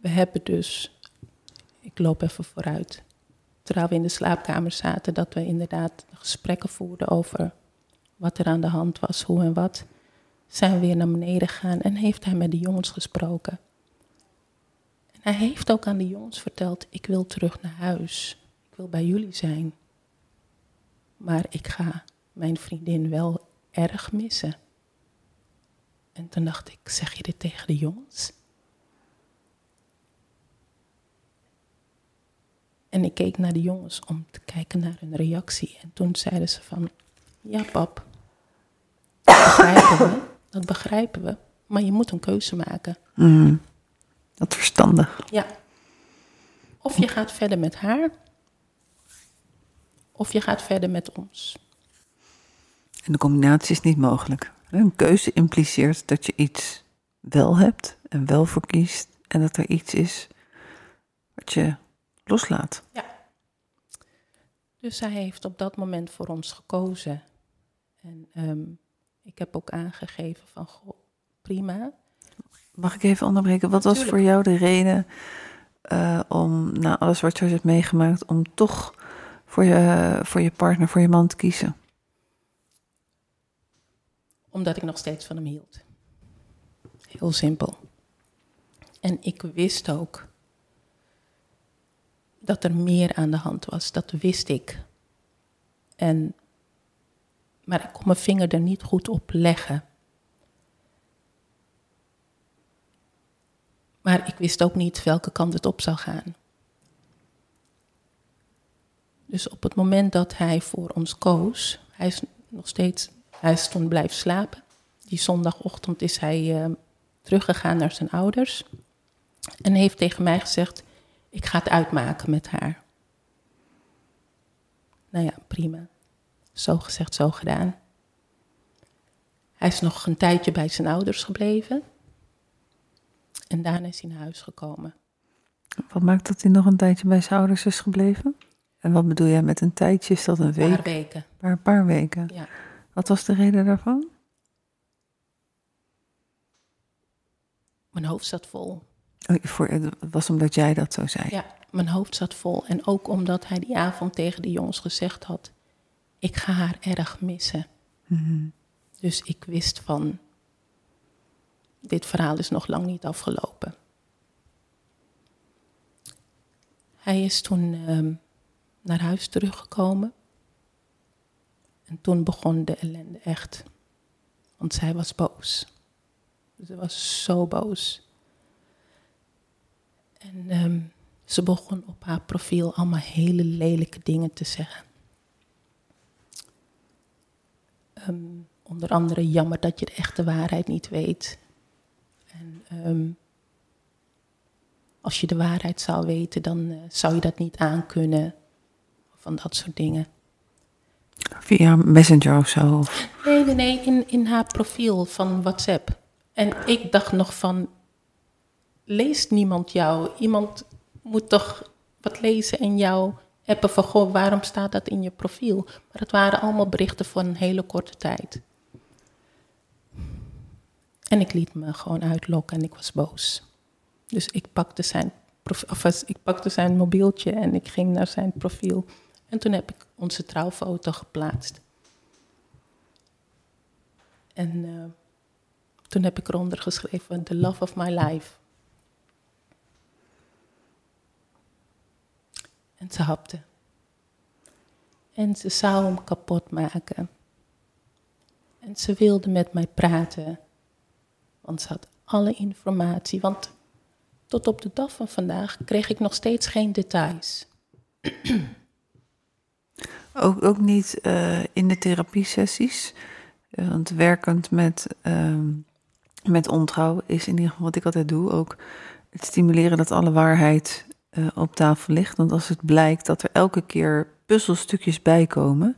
we hebben dus ik loop even vooruit. Terwijl we in de slaapkamer zaten, dat we inderdaad gesprekken voerden over wat er aan de hand was, hoe en wat. Zijn we weer naar beneden gegaan en heeft hij met de jongens gesproken. En hij heeft ook aan de jongens verteld: Ik wil terug naar huis. Ik wil bij jullie zijn. Maar ik ga mijn vriendin wel erg missen. En toen dacht ik: Zeg je dit tegen de jongens? En ik keek naar de jongens om te kijken naar hun reactie. En toen zeiden ze van, ja pap, dat begrijpen we, dat begrijpen we. Maar je moet een keuze maken. Mm, dat verstandig. Ja. Of je gaat verder met haar, of je gaat verder met ons. En de combinatie is niet mogelijk. Een keuze impliceert dat je iets wel hebt en wel verkiest. En dat er iets is wat je loslaat. Ja. Dus hij heeft op dat moment voor ons gekozen. En um, ik heb ook aangegeven van, goh, prima. Mag ik even onderbreken? Wat was voor jou de reden uh, om, na alles wat je hebt meegemaakt, om toch voor je, voor je partner, voor je man te kiezen? Omdat ik nog steeds van hem hield. Heel simpel. En ik wist ook dat er meer aan de hand was. Dat wist ik. En, maar ik kon mijn vinger er niet goed op leggen. Maar ik wist ook niet welke kant het op zou gaan. Dus op het moment dat hij voor ons koos, hij is nog steeds, hij is toen blijven slapen. Die zondagochtend is hij uh, teruggegaan naar zijn ouders. En heeft tegen mij gezegd, ik ga het uitmaken met haar. Nou ja, prima. Zo gezegd, zo gedaan. Hij is nog een tijdje bij zijn ouders gebleven. En daarna is hij naar huis gekomen. Wat maakt dat hij nog een tijdje bij zijn ouders is gebleven? En wat bedoel jij met een tijdje? Is dat een week? Een paar weken. Een paar, paar weken. Ja. Wat was de reden daarvan? Mijn hoofd zat vol. Oh, voor, het was omdat jij dat zo zei? Ja, mijn hoofd zat vol. En ook omdat hij die avond tegen de jongens gezegd had... ik ga haar erg missen. Mhm. Dus ik wist van... dit verhaal is nog lang niet afgelopen. Hij is toen ehm, naar huis teruggekomen. En toen begon de ellende echt. Want zij was boos. Ze was zo boos. En ehm, ze begon op haar profiel allemaal hele lelijke dingen te zeggen. Ehm, onder andere jammer dat je de echte waarheid niet weet. En ehm, als je de waarheid zou weten, dan eh, zou je dat niet aankunnen. Van dat soort dingen. Via Messenger of zo? Nee, nee, nee, in, in haar profiel van WhatsApp. En ik dacht nog van, leest niemand jou? Iemand moet toch wat lezen en jou appen van, goh, waarom staat dat in je profiel? Maar het waren allemaal berichten voor een hele korte tijd. En ik liet me gewoon uitlokken en ik was boos. Dus ik pakte zijn, of ik pakte zijn mobieltje en ik ging naar zijn profiel. En toen heb ik onze trouwfoto geplaatst. En uh, toen heb ik eronder geschreven: The love of my life. En ze hapte. En ze zou hem kapot maken. En ze wilde met mij praten. Want ze had alle informatie. Want tot op de dag van vandaag kreeg ik nog steeds geen details. Ook, ook niet uh, in de therapiesessies. Uh, want werkend met, uh, met ontrouw is in ieder geval wat ik altijd doe. Ook het stimuleren dat alle waarheid uh, op tafel ligt. Want als het blijkt dat er elke keer puzzelstukjes bij komen,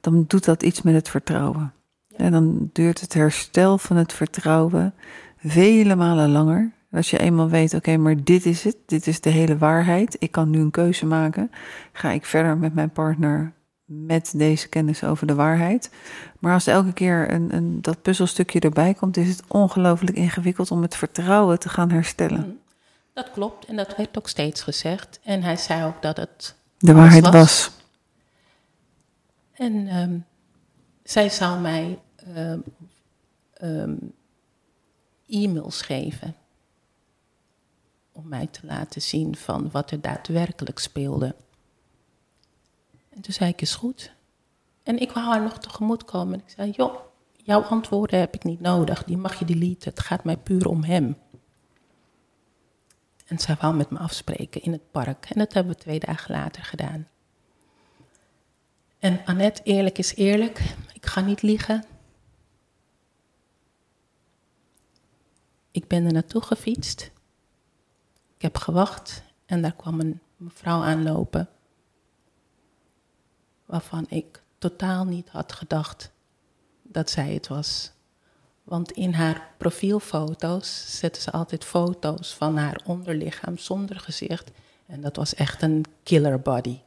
dan doet dat iets met het vertrouwen. Ja. En dan duurt het herstel van het vertrouwen vele malen langer. Als je eenmaal weet, oké, okay, maar dit is het, dit is de hele waarheid. Ik kan nu een keuze maken. Ga ik verder met mijn partner met deze kennis over de waarheid. Maar als elke keer een, een, dat puzzelstukje erbij komt, is het ongelooflijk ingewikkeld om het vertrouwen te gaan herstellen. Dat klopt en dat werd ook steeds gezegd. En hij zei ook dat het. De waarheid was. was. En um, zij zou mij um, um, e-mails geven. Om mij te laten zien van wat er daadwerkelijk speelde. En toen zei ik, is goed. En ik wou haar nog tegemoet komen. Ik zei, joh, jouw antwoorden heb ik niet nodig. Die mag je deleten. Het gaat mij puur om hem. En zij wou met me afspreken in het park. En dat hebben we twee dagen later gedaan. En Annette, eerlijk is eerlijk. Ik ga niet liegen. Ik ben er naartoe gefietst. Ik heb gewacht en daar kwam een mevrouw aanlopen waarvan ik totaal niet had gedacht dat zij het was. Want in haar profielfoto's zette ze altijd foto's van haar onderlichaam zonder gezicht. En dat was echt een killer body.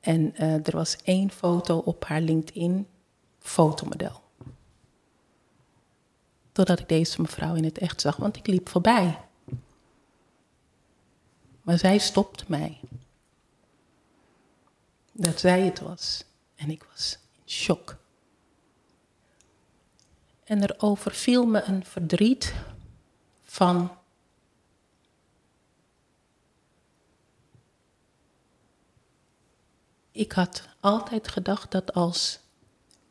En uh, er was één foto op haar LinkedIn, fotomodel. Totdat ik deze mevrouw in het echt zag, want ik liep voorbij. Maar zij stopte mij dat zij het was. En ik was in shock. En er overviel me een verdriet van. Ik had altijd gedacht dat als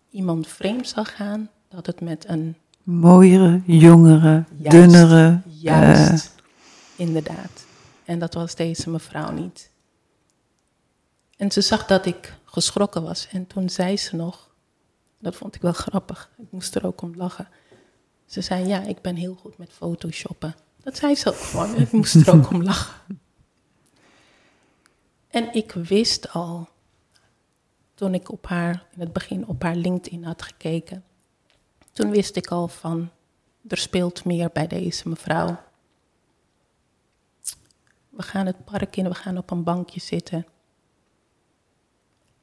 iemand vreemd zou gaan, dat het met een. Mooiere, jongere, Juist, dunnere. Juist, eh, inderdaad. En dat was deze mevrouw niet. En ze zag dat ik geschrokken was. En toen zei ze nog, dat vond ik wel grappig, ik moest er ook om lachen. Ze zei, ja, ik ben heel goed met photoshoppen. Dat zei ze ook gewoon, ik moest er ook om lachen. En ik wist al, toen ik op haar, in het begin op haar LinkedIn had gekeken, toen wist ik al van, er speelt meer bij deze mevrouw. We gaan het park in, we gaan op een bankje zitten.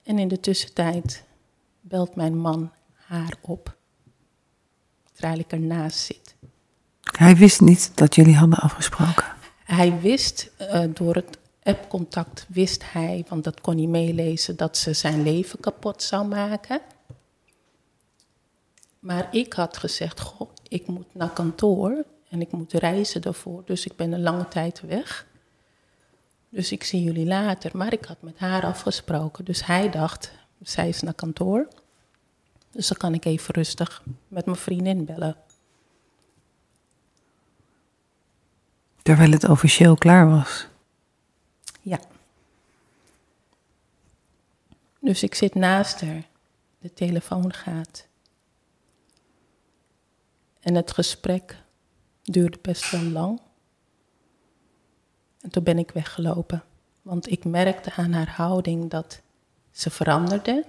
En in de tussentijd belt mijn man haar op. Terwijl ik ernaast zit. Hij wist niet dat jullie hadden afgesproken. Hij wist eh, door het appcontact, wist hij, want dat kon hij meelezen, dat ze zijn leven kapot zou maken. Maar ik had gezegd, goh, ik moet naar kantoor en ik moet reizen daarvoor, dus ik ben een lange tijd weg. Dus ik zie jullie later. Maar ik had met haar afgesproken, dus hij dacht, zij is naar kantoor. Dus dan kan ik even rustig met mijn vriendin bellen. Terwijl het officieel klaar was. Ja. Dus ik zit naast haar. De telefoon gaat. En het gesprek duurde best wel lang. En toen ben ik weggelopen. Want ik merkte aan haar houding dat ze veranderde.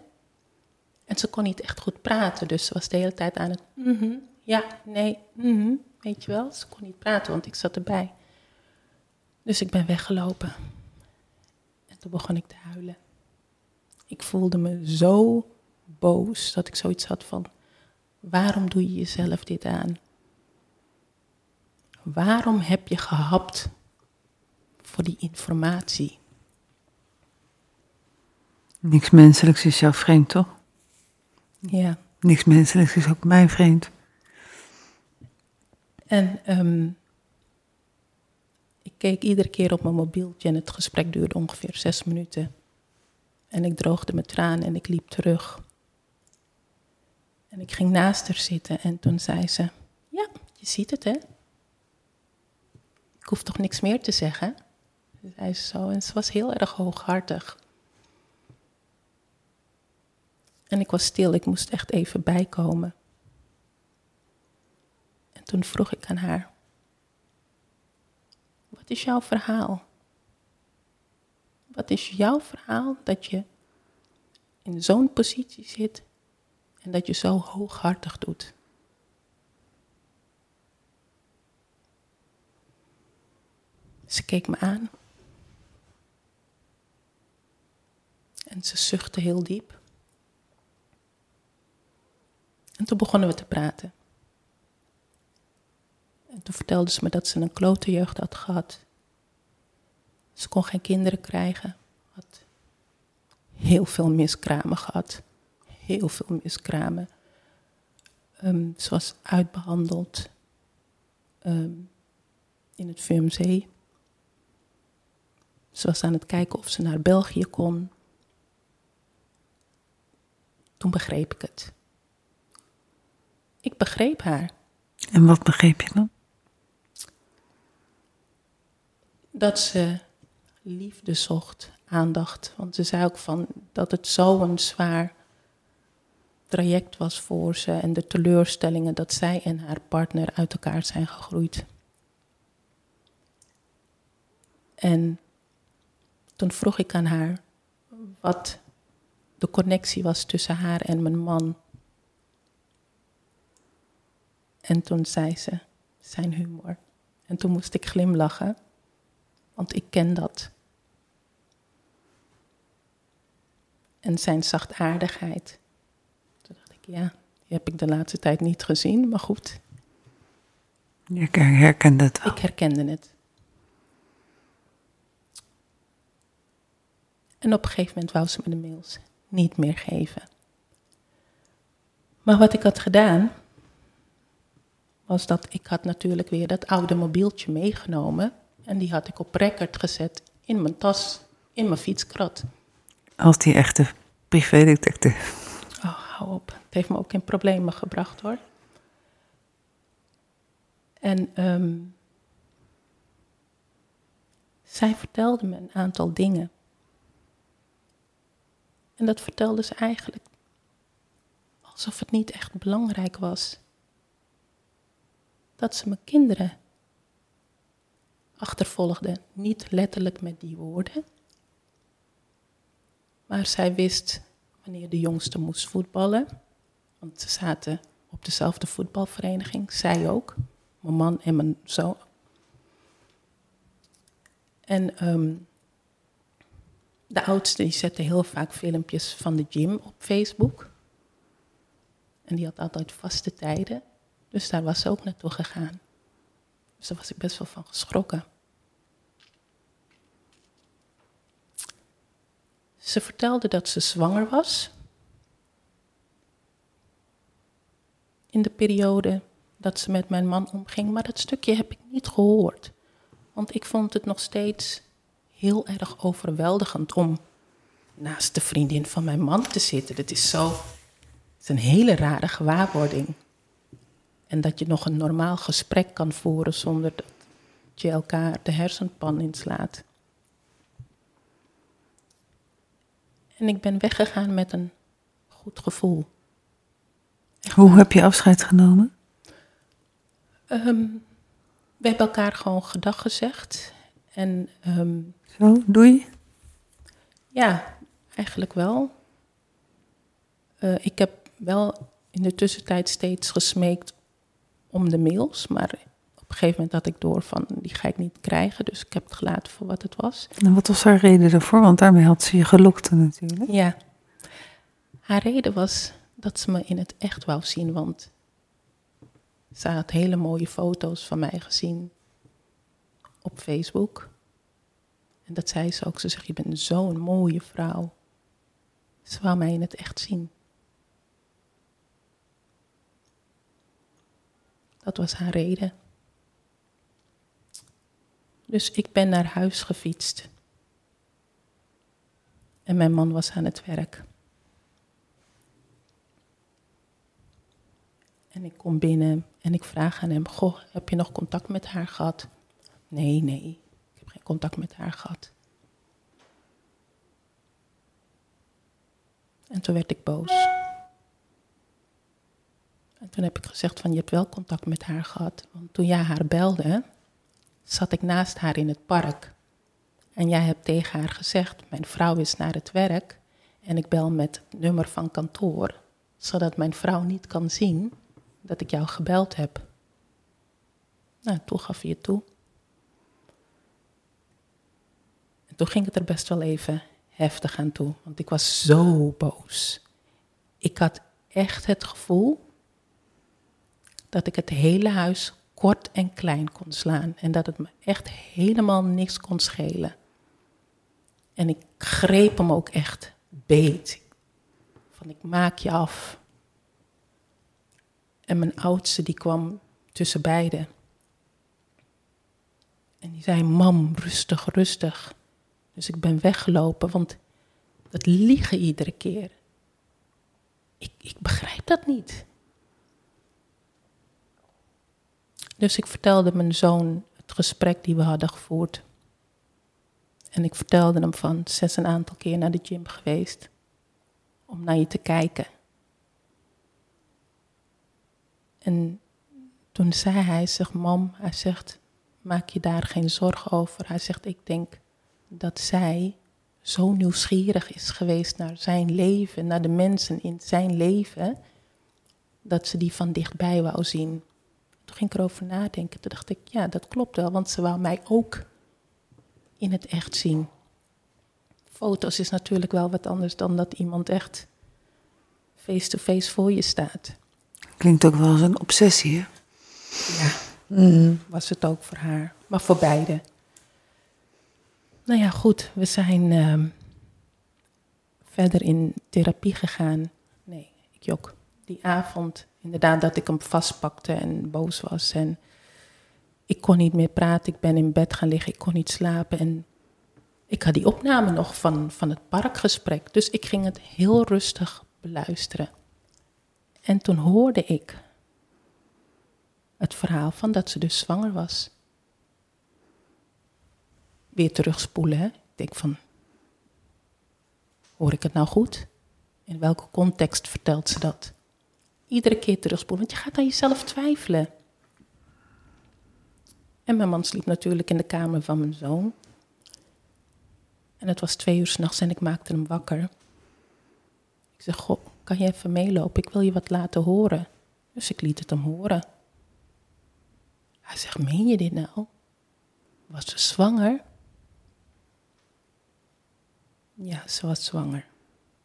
En ze kon niet echt goed praten. Dus ze was de hele tijd aan het... mhm, ja, nee, mhm, weet je wel. Ze kon niet praten, want ik zat erbij. Dus ik ben weggelopen. En toen begon ik te huilen. Ik voelde me zo boos dat ik zoiets had van: waarom doe je jezelf dit aan? Waarom heb je gehapt voor die informatie? Niks menselijks is jou vreemd, toch? Ja. Niks menselijks is ook mij vreemd. En ehm, ik keek iedere keer op mijn mobieltje en het gesprek duurde ongeveer zes minuten. En ik droogde mijn tranen en ik liep terug. En ik ging naast haar zitten en toen zei ze: Ja, je ziet het hè? Ik hoef toch niks meer te zeggen? Ze zei ze zo en ze was heel erg hooghartig. En ik was stil, ik moest echt even bijkomen. En toen vroeg ik aan haar: Wat is jouw verhaal? Wat is jouw verhaal dat je in zo'n positie zit en dat je zo hooghartig doet? Ze keek me aan. En ze zuchtte heel diep. En toen begonnen we te praten. En toen vertelde ze me dat ze een klote jeugd had gehad. Ze kon geen kinderen krijgen. Had heel veel miskramen gehad. Heel veel miskramen. Ehm, ze was uitbehandeld ehm, in het VMC. Ze was aan het kijken of ze naar België kon. Toen begreep ik het. Ik begreep haar. En wat begreep je dan? Dat ze liefde zocht, aandacht. Want ze zei ook van dat het zo'n zwaar traject was voor ze en de teleurstellingen dat zij en haar partner uit elkaar zijn gegroeid. En toen vroeg ik aan haar wat de connectie was tussen haar en mijn man. En toen zei ze zijn humor. En toen moest ik glimlachen, want ik ken dat. En zijn zachtaardigheid. Toen dacht ik, ja, die heb ik de laatste tijd niet gezien, maar goed, Je herkende het wel. ik herkende het. En op een gegeven moment wou ze me de mails niet meer geven. Maar wat ik had gedaan, was dat ik had natuurlijk weer dat oude mobieltje meegenomen. En die had ik op record gezet in mijn tas, in mijn fietskrat. Als die echte privédetective. Oh, hou op. Het heeft me ook in problemen gebracht hoor. En ehm, zij vertelde me een aantal dingen. En dat vertelde ze eigenlijk alsof het niet echt belangrijk was. Dat ze mijn kinderen achtervolgde. Niet letterlijk met die woorden. Maar zij wist wanneer de jongste moest voetballen. Want ze zaten op dezelfde voetbalvereniging. Zij ook. Mijn man en mijn zoon. En ehm, de oudste die zette heel vaak filmpjes van de gym op Facebook. En die had altijd vaste tijden. Dus daar was ze ook naartoe gegaan. Dus daar was ik best wel van geschrokken. Ze vertelde dat ze zwanger was. In de periode dat ze met mijn man omging, maar dat stukje heb ik niet gehoord. Want ik vond het nog steeds heel erg overweldigend om naast de vriendin van mijn man te zitten. Dat is zo. Het is een hele rare gewaarwording. En dat je nog een normaal gesprek kan voeren zonder dat je elkaar de hersenpan inslaat. En ik ben weggegaan met een goed gevoel. Hoe heb je afscheid genomen? Um, we hebben elkaar gewoon gedag gezegd. En, um, Zo, doei? Ja, eigenlijk wel. Uh, ik heb wel in de tussentijd steeds gesmeekt om de mails, maar op een gegeven moment had ik door van die ga ik niet krijgen, dus ik heb het gelaten voor wat het was. En wat was haar reden daarvoor? Want daarmee had ze je gelokt natuurlijk. Ja, haar reden was dat ze me in het echt wou zien, want ze had hele mooie foto's van mij gezien op Facebook. En dat zei ze ook. Ze zegt, je bent zo'n mooie vrouw. Ze wou mij in het echt zien. Dat was haar reden. Dus ik ben naar huis gefietst. En mijn man was aan het werk. En ik kom binnen en ik vraag aan hem: Goh, heb je nog contact met haar gehad? Nee, nee, ik heb geen contact met haar gehad. En toen werd ik boos. En toen heb ik gezegd van je hebt wel contact met haar gehad. Want toen jij haar belde, zat ik naast haar in het park. En jij hebt tegen haar gezegd, mijn vrouw is naar het werk en ik bel met het nummer van kantoor, zodat mijn vrouw niet kan zien dat ik jou gebeld heb. Nou, toen gaf je toe. En toen ging het er best wel even heftig aan toe, want ik was zo boos. Ik had echt het gevoel dat ik het hele huis kort en klein kon slaan en dat het me echt helemaal niks kon schelen. En ik greep hem ook echt beet. Van ik maak je af. En mijn oudste die kwam tussen beiden. En die zei, mam, rustig, rustig. Dus ik ben weggelopen, want dat liegen iedere keer. Ik, ik begrijp dat niet. Dus ik vertelde mijn zoon het gesprek die we hadden gevoerd. En ik vertelde hem van, zes een aantal keer naar de gym geweest. Om naar je te kijken. En toen zei hij, zegt mam, hij zegt, maak je daar geen zorgen over. Hij zegt, ik denk dat zij zo nieuwsgierig is geweest naar zijn leven, naar de mensen in zijn leven, dat ze die van dichtbij wou zien. Toen ging ik erover nadenken. Toen dacht ik, ja, dat klopt wel, want ze wou mij ook in het echt zien. Foto's is natuurlijk wel wat anders dan dat iemand echt face-to-face voor je staat. Klinkt ook wel als een obsessie, hè? Ja, mm. was het ook voor haar. Maar voor beide. Nou ja, goed. We zijn uh, verder in therapie gegaan. Nee, ik jok. Die avond inderdaad dat ik hem vastpakte en boos was. En ik kon niet meer praten. Ik ben in bed gaan liggen. Ik kon niet slapen. En ik had die opname nog van, van het parkgesprek. Dus ik ging het heel rustig beluisteren. En toen hoorde ik het verhaal van dat ze dus zwanger was. Weer terugspoelen. Hè? Ik denk van, hoor ik het nou goed? In welke context vertelt ze dat? Iedere keer terugspoelen, want je gaat aan jezelf twijfelen. En mijn man sliep natuurlijk in de kamer van mijn zoon. En het was twee uur s'nachts en ik maakte hem wakker. Ik zeg, goh, kan je even meelopen? Ik wil je wat laten horen. Dus ik liet het hem horen. Hij zegt, meen je dit nou? Was ze zwanger? Ja, ze was zwanger.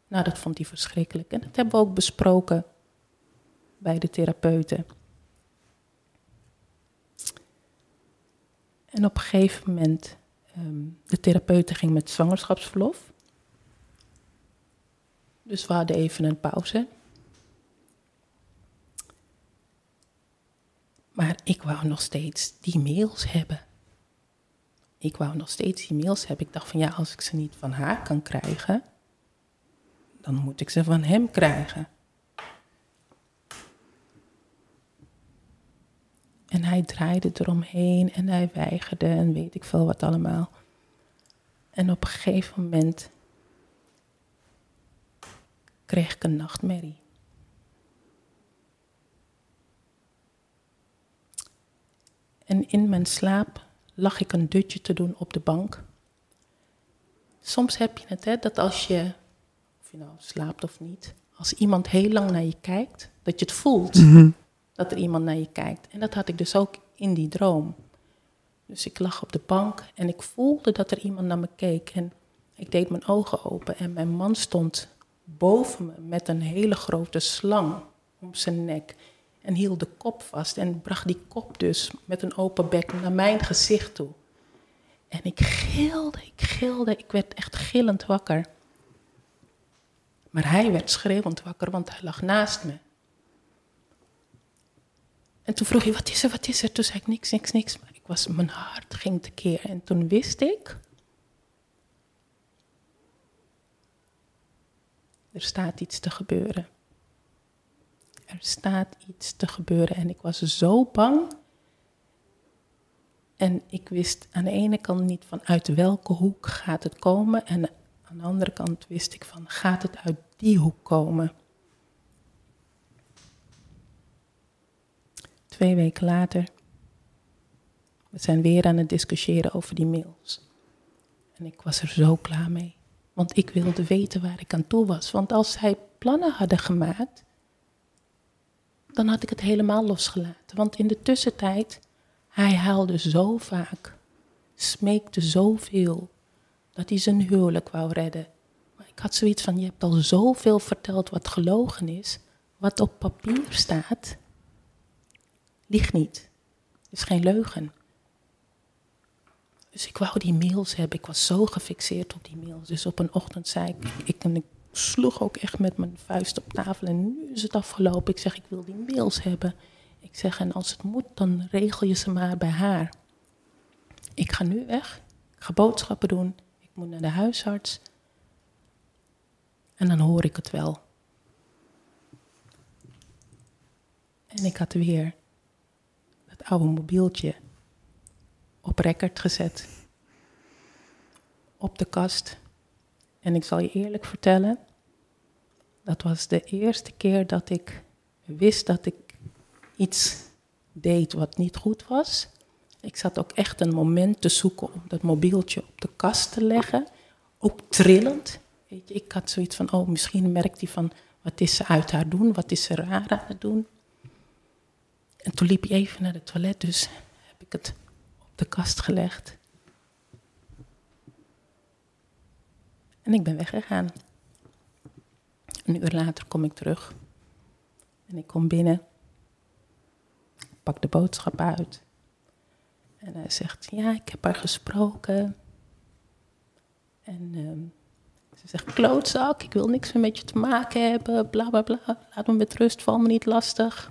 Nou, dat vond hij verschrikkelijk. En dat hebben we ook besproken bij de therapeuten. En op een gegeven moment, um, de therapeute ging met zwangerschapsverlof. Dus we hadden even een pauze. Maar ik wou nog steeds die mails hebben. Ik wou nog steeds die mails hebben. Ik dacht van ja, als ik ze niet van haar kan krijgen, dan moet ik ze van hem krijgen. En hij draaide eromheen en hij weigerde en weet ik veel wat allemaal. En op een gegeven moment kreeg ik een nachtmerrie. En in mijn slaap lag ik een dutje te doen op de bank. Soms heb je het, hè, dat als je, of je nou slaapt of niet, als iemand heel lang naar je kijkt, dat je het voelt. Mhm dat er iemand naar je kijkt. En dat had ik dus ook in die droom. Dus ik lag op de bank en ik voelde dat er iemand naar me keek. En ik deed mijn ogen open en mijn man stond boven me met een hele grote slang om zijn nek. En hield de kop vast en bracht die kop dus met een open bek naar mijn gezicht toe. En ik gilde, ik gilde, ik werd echt gillend wakker. Maar hij werd schreeuwend wakker, want hij lag naast me. En toen vroeg hij, wat is er, wat is er? Toen zei ik, niks, niks, niks. Maar ik was, mijn hart ging tekeer. En toen wist ik, er staat iets te gebeuren. Er staat iets te gebeuren. En ik was zo bang. En ik wist aan de ene kant niet van uit welke hoek gaat het komen. En aan de andere kant wist ik van gaat het uit die hoek komen. Twee weken later, we zijn weer aan het discussiëren over die mails. En ik was er zo klaar mee. Want ik wilde weten waar ik aan toe was. Want als zij plannen hadden gemaakt, dan had ik het helemaal losgelaten. Want in de tussentijd, hij huilde zo vaak, smeekte zoveel, dat hij zijn huwelijk wou redden. Maar ik had zoiets van, je hebt al zoveel verteld wat gelogen is, wat op papier staat, Lieg niet. Het is geen leugen. Dus ik wou die mails hebben. Ik was zo gefixeerd op die mails. Dus op een ochtend zei ik, ik, ik sloeg ook echt met mijn vuist op tafel. En nu is het afgelopen. Ik zeg, ik wil die mails hebben. Ik zeg, en als het moet, dan regel je ze maar bij haar. Ik ga nu weg. Ik ga boodschappen doen. Ik moet naar de huisarts. En dan hoor ik het wel. En ik had weer oude mobieltje op record gezet. Op de kast. En ik zal je eerlijk vertellen, dat was de eerste keer dat ik wist dat ik iets deed wat niet goed was. Ik zat ook echt een moment te zoeken om dat mobieltje op de kast te leggen. Ook trillend. Weet je, ik had zoiets van, oh, misschien merkt hij van, wat is ze uit haar doen? Wat is ze raar aan het doen? En toen liep hij even naar het toilet, dus heb ik het op de kast gelegd. En ik ben weggegaan. Een uur later kom ik terug. En ik kom binnen. Ik pak de boodschap uit. En hij zegt, ja, ik heb haar gesproken. En uh, Ze zegt, klootzak, ik wil niks meer met je te maken hebben, bla bla bla. Laat me met rust, val me niet lastig.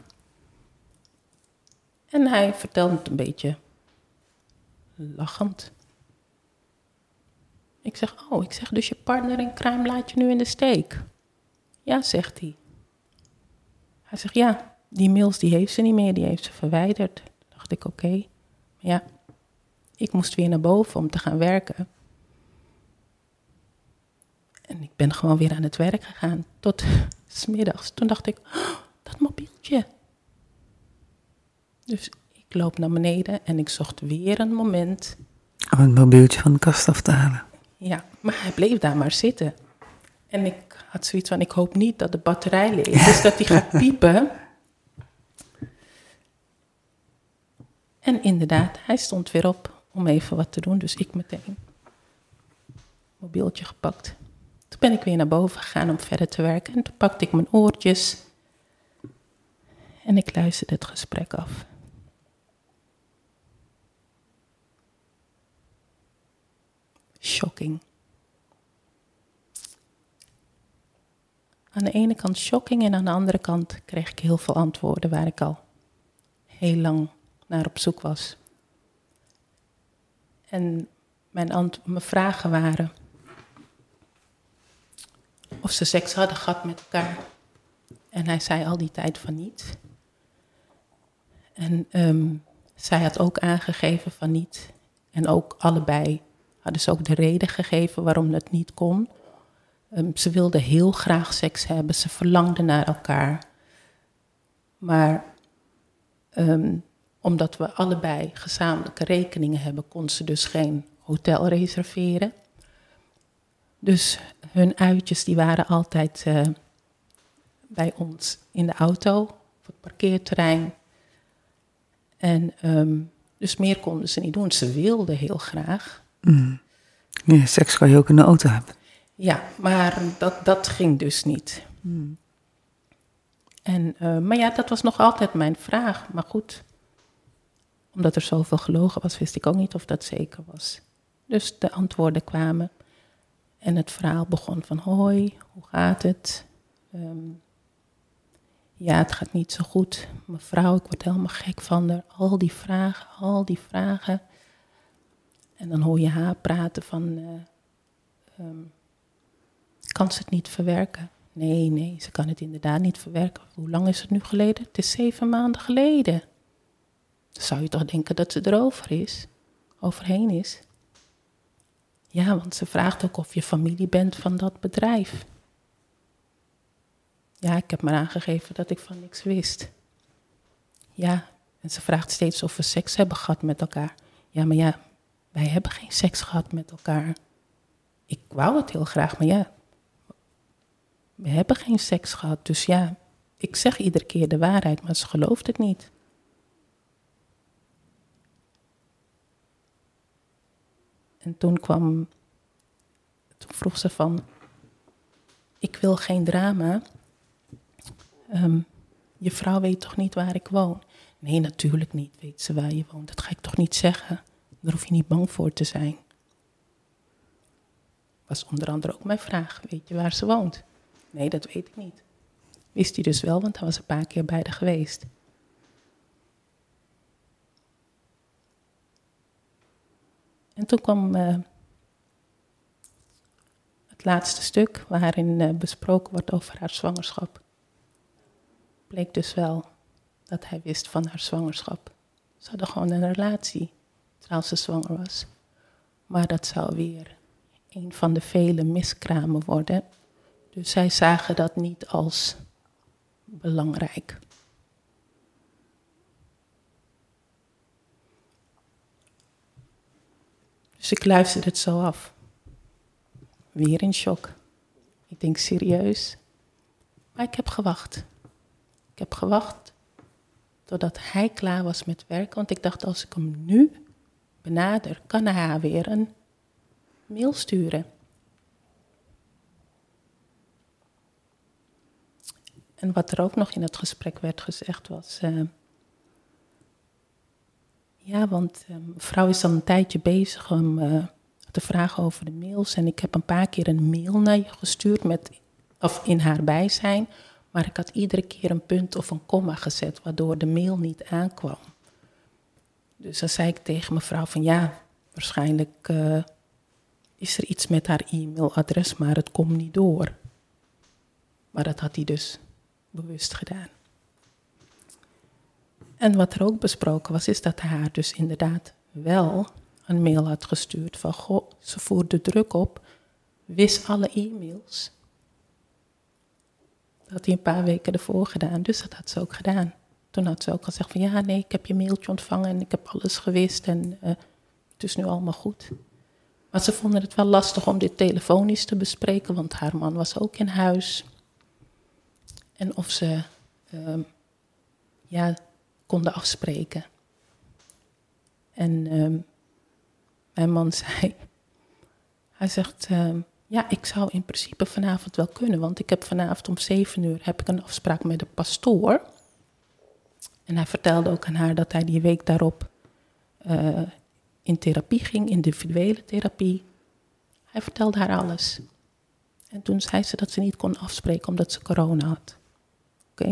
En hij vertelt het een beetje lachend. Ik zeg, oh, ik zeg, dus je partner in crime laat je nu in de steek? Ja, zegt hij. Hij zegt, ja, die mails die heeft ze niet meer, die heeft ze verwijderd. dacht ik, oké. Ja, ik moest weer naar boven om te gaan werken. En ik ben gewoon weer aan het werk gegaan tot smiddags. Toen dacht ik, oh, dat mobieltje. Dus ik loop naar beneden en ik zocht weer een moment. Om het mobieltje van de kast af te halen. Ja, maar hij bleef daar maar zitten. En ik had zoiets van, ik hoop niet dat de batterij leeg is, dat hij gaat piepen. En inderdaad, hij stond weer op om even wat te doen, dus ik meteen mobieltje gepakt. Toen ben ik weer naar boven gegaan om verder te werken en toen pakte ik mijn oortjes en ik luisterde het gesprek af. Shocking. Aan de ene kant shocking en aan de andere kant kreeg ik heel veel antwoorden waar ik al heel lang naar op zoek was. En mijn, vragen waren of ze seks hadden gehad met elkaar. En hij zei al die tijd van niet. En ehm, zij had ook aangegeven van niet. En ook allebei hadden ook de reden gegeven waarom dat niet kon. Ehm, ze wilden heel graag seks hebben, ze verlangden naar elkaar. Maar ehm, omdat we allebei gezamenlijke rekeningen hebben, kon ze dus geen hotel reserveren. Dus hun uitjes die waren altijd uh, bij ons in de auto, op het parkeerterrein. En um, dus meer konden ze niet doen. Ze wilden heel graag. Mm. Ja, seks kan je ook in de auto hebben. Ja, maar dat, dat ging dus niet. Mm. En, uh, maar ja, dat was nog altijd mijn vraag. Maar goed, omdat er zoveel gelogen was, wist ik ook niet of dat zeker was. Dus de antwoorden kwamen. En het verhaal begon van hoi, hoe gaat het? Um, ja, het gaat niet zo goed. Mevrouw, ik word helemaal gek van haar. Al die vragen, al die vragen. En dan hoor je haar praten van, uh, um, kan ze het niet verwerken? Nee, nee, ze kan het inderdaad niet verwerken. Hoe lang is het nu geleden? Het is zeven maanden geleden. Zou je toch denken dat ze erover is, overheen is. Ja, want ze vraagt ook of je familie bent van dat bedrijf. Ja, ik heb maar aangegeven dat ik van niks wist. Ja, en ze vraagt steeds of we seks hebben gehad met elkaar. Ja, maar ja, wij hebben geen seks gehad met elkaar. Ik wou het heel graag, maar ja, we hebben geen seks gehad. Dus ja, ik zeg iedere keer de waarheid, maar ze gelooft het niet. En toen kwam, toen vroeg ze van, ik wil geen drama. Um, je vrouw weet toch niet waar ik woon? Nee, natuurlijk niet, weet ze waar je woont. Dat ga ik toch niet zeggen. Daar hoef je niet bang voor te zijn. Was onder andere ook mijn vraag. Weet je waar ze woont? Nee, dat weet ik niet. Wist hij dus wel, want hij was een paar keer bij haar geweest. En toen kwam uh, het laatste stuk waarin uh, besproken wordt over haar zwangerschap. Bleek dus wel dat hij wist van haar zwangerschap. Ze hadden gewoon een relatie terwijl ze zwanger was. Maar dat zou weer een van de vele miskramen worden. Dus zij zagen dat niet als belangrijk. Dus ik luisterde het zo af. Weer in shock. Ik denk serieus. Maar ik heb gewacht. Ik heb gewacht totdat hij klaar was met werken. Want ik dacht, als ik hem nu benader, kan haar weer een mail sturen. En wat er ook nog in het gesprek werd gezegd was. Uh, ja, want uh, mevrouw is al een tijdje bezig om uh, te vragen over de mails. En ik heb een paar keer een mail naar je gestuurd met, of in haar bijzijn. Maar ik had iedere keer een punt of een komma gezet, waardoor de mail niet aankwam. Dus dan zei ik tegen mevrouw van ja, waarschijnlijk uh, is er iets met haar e-mailadres, maar het komt niet door. Maar dat had hij dus bewust gedaan. En wat er ook besproken was, is dat hij haar dus inderdaad wel een mail had gestuurd van, goh, ze voerde druk op, wist alle e-mails. Dat had hij een paar weken ervoor gedaan, dus dat had ze ook gedaan. Toen had ze ook gezegd van, ja, nee, ik heb je mailtje ontvangen en ik heb alles gewist en uh, het is nu allemaal goed. Maar ze vonden het wel lastig om dit telefonisch te bespreken, want haar man was ook in huis. En of ze uh, ja, konden afspreken. En uh, mijn man zei, hij zegt, ehm, ja, ik zou in principe vanavond wel kunnen, want ik heb vanavond om zeven uur heb ik een afspraak met de pastoor. En hij vertelde ook aan haar dat hij die week daarop uh, in therapie ging, individuele therapie. Hij vertelde haar alles. En toen zei ze dat ze niet kon afspreken omdat ze corona had. Oké.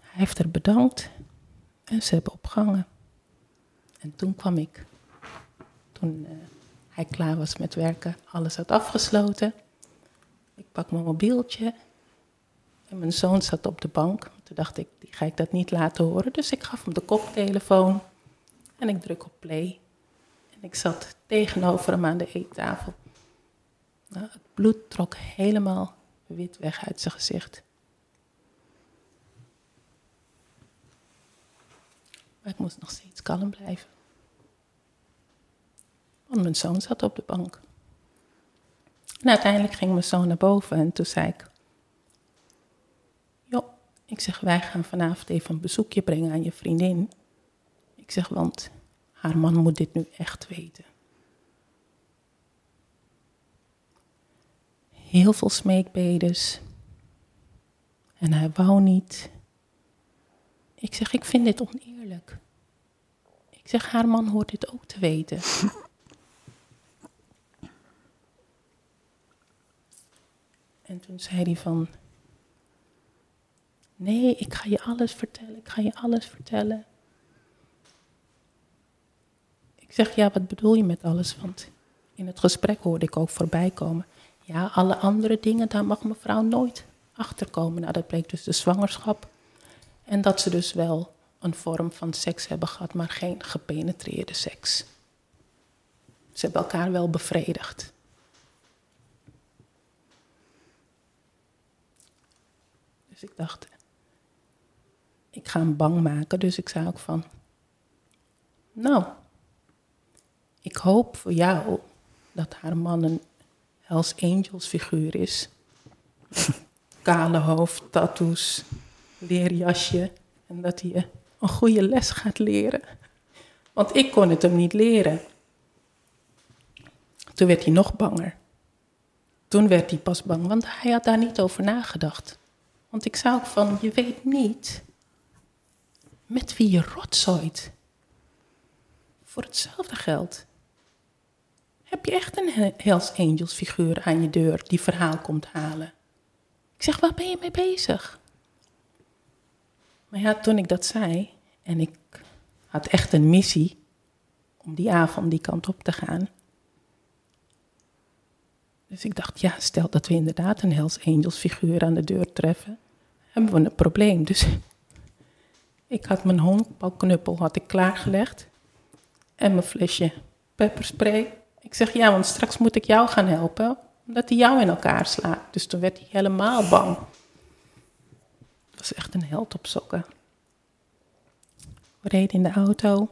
Hij heeft er bedankt en ze hebben opgehangen. En toen kwam ik. Toen uh, hij klaar was met werken, alles had afgesloten. Ik pak mijn mobieltje en mijn zoon zat op de bank. Toen dacht ik, die ga ik dat niet laten horen. Dus ik gaf hem de koptelefoon en ik druk op play. En ik zat tegenover hem aan de eettafel. Nou, het bloed trok helemaal wit weg uit zijn gezicht. Maar ik moest nog steeds kalm blijven. Want mijn zoon zat op de bank. En uiteindelijk ging mijn zoon naar boven en toen zei ik... Ik zeg, wij gaan vanavond even een bezoekje brengen aan je vriendin. Ik zeg, want haar man moet dit nu echt weten. Heel veel smeekbedes. En hij wou niet. Ik zeg, ik vind dit oneerlijk. Ik zeg, haar man hoort dit ook te weten. en toen zei hij van, nee, ik ga je alles vertellen, ik ga je alles vertellen. Ik zeg, ja, wat bedoel je met alles? Want in het gesprek hoorde ik ook voorbij komen. Ja, alle andere dingen, daar mag mevrouw nooit achterkomen. Nou, dat bleek dus de zwangerschap. En dat ze dus wel een vorm van seks hebben gehad, maar geen gepenetreerde seks. Ze hebben elkaar wel bevredigd. Dus ik dacht, ik ga hem bang maken. Dus ik zei ook van, nou, ik hoop voor jou dat haar man een Hells Angels figuur is. Kale hoofd, tattoos, leerjasje. En dat hij een goede les gaat leren. Want ik kon het hem niet leren. Toen werd hij nog banger. Toen werd hij pas bang, want hij had daar niet over nagedacht. Want ik zou ook van, je weet niet met wie je rotzooit. Voor hetzelfde geld. Heb je echt een Hells Angels figuur aan je deur die verhaal komt halen? Ik zeg, waar ben je mee bezig? Maar ja, toen ik dat zei en ik had echt een missie om die avond die kant op te gaan. Dus ik dacht, ja, stel dat we inderdaad een Hells Angels figuur aan de deur treffen, hebben we een probleem. Dus ik had mijn honkbalknuppel had ik klaargelegd en mijn flesje pepperspray. Ik zeg, ja, want straks moet ik jou gaan helpen, omdat hij jou in elkaar slaat. Dus toen werd hij helemaal bang. Het was echt een held op sokken. We reden in de auto.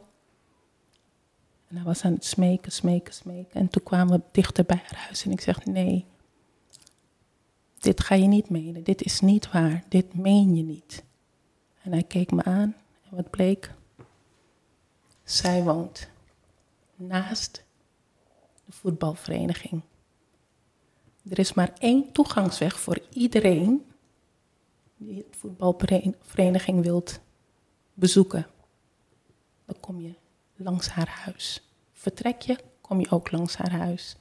En hij was aan het smeken, smeken, smeken. En toen kwamen we dichter bij haar huis. En ik zeg, nee, dit ga je niet menen. Dit is niet waar. Dit meen je niet. En hij keek me aan. En wat bleek? Zij woont naast de voetbalvereniging. Er is maar één toegangsweg voor iedereen die het voetbalvereniging wilt bezoeken. Dan kom je langs haar huis. vertrek je, kom je ook langs haar huis.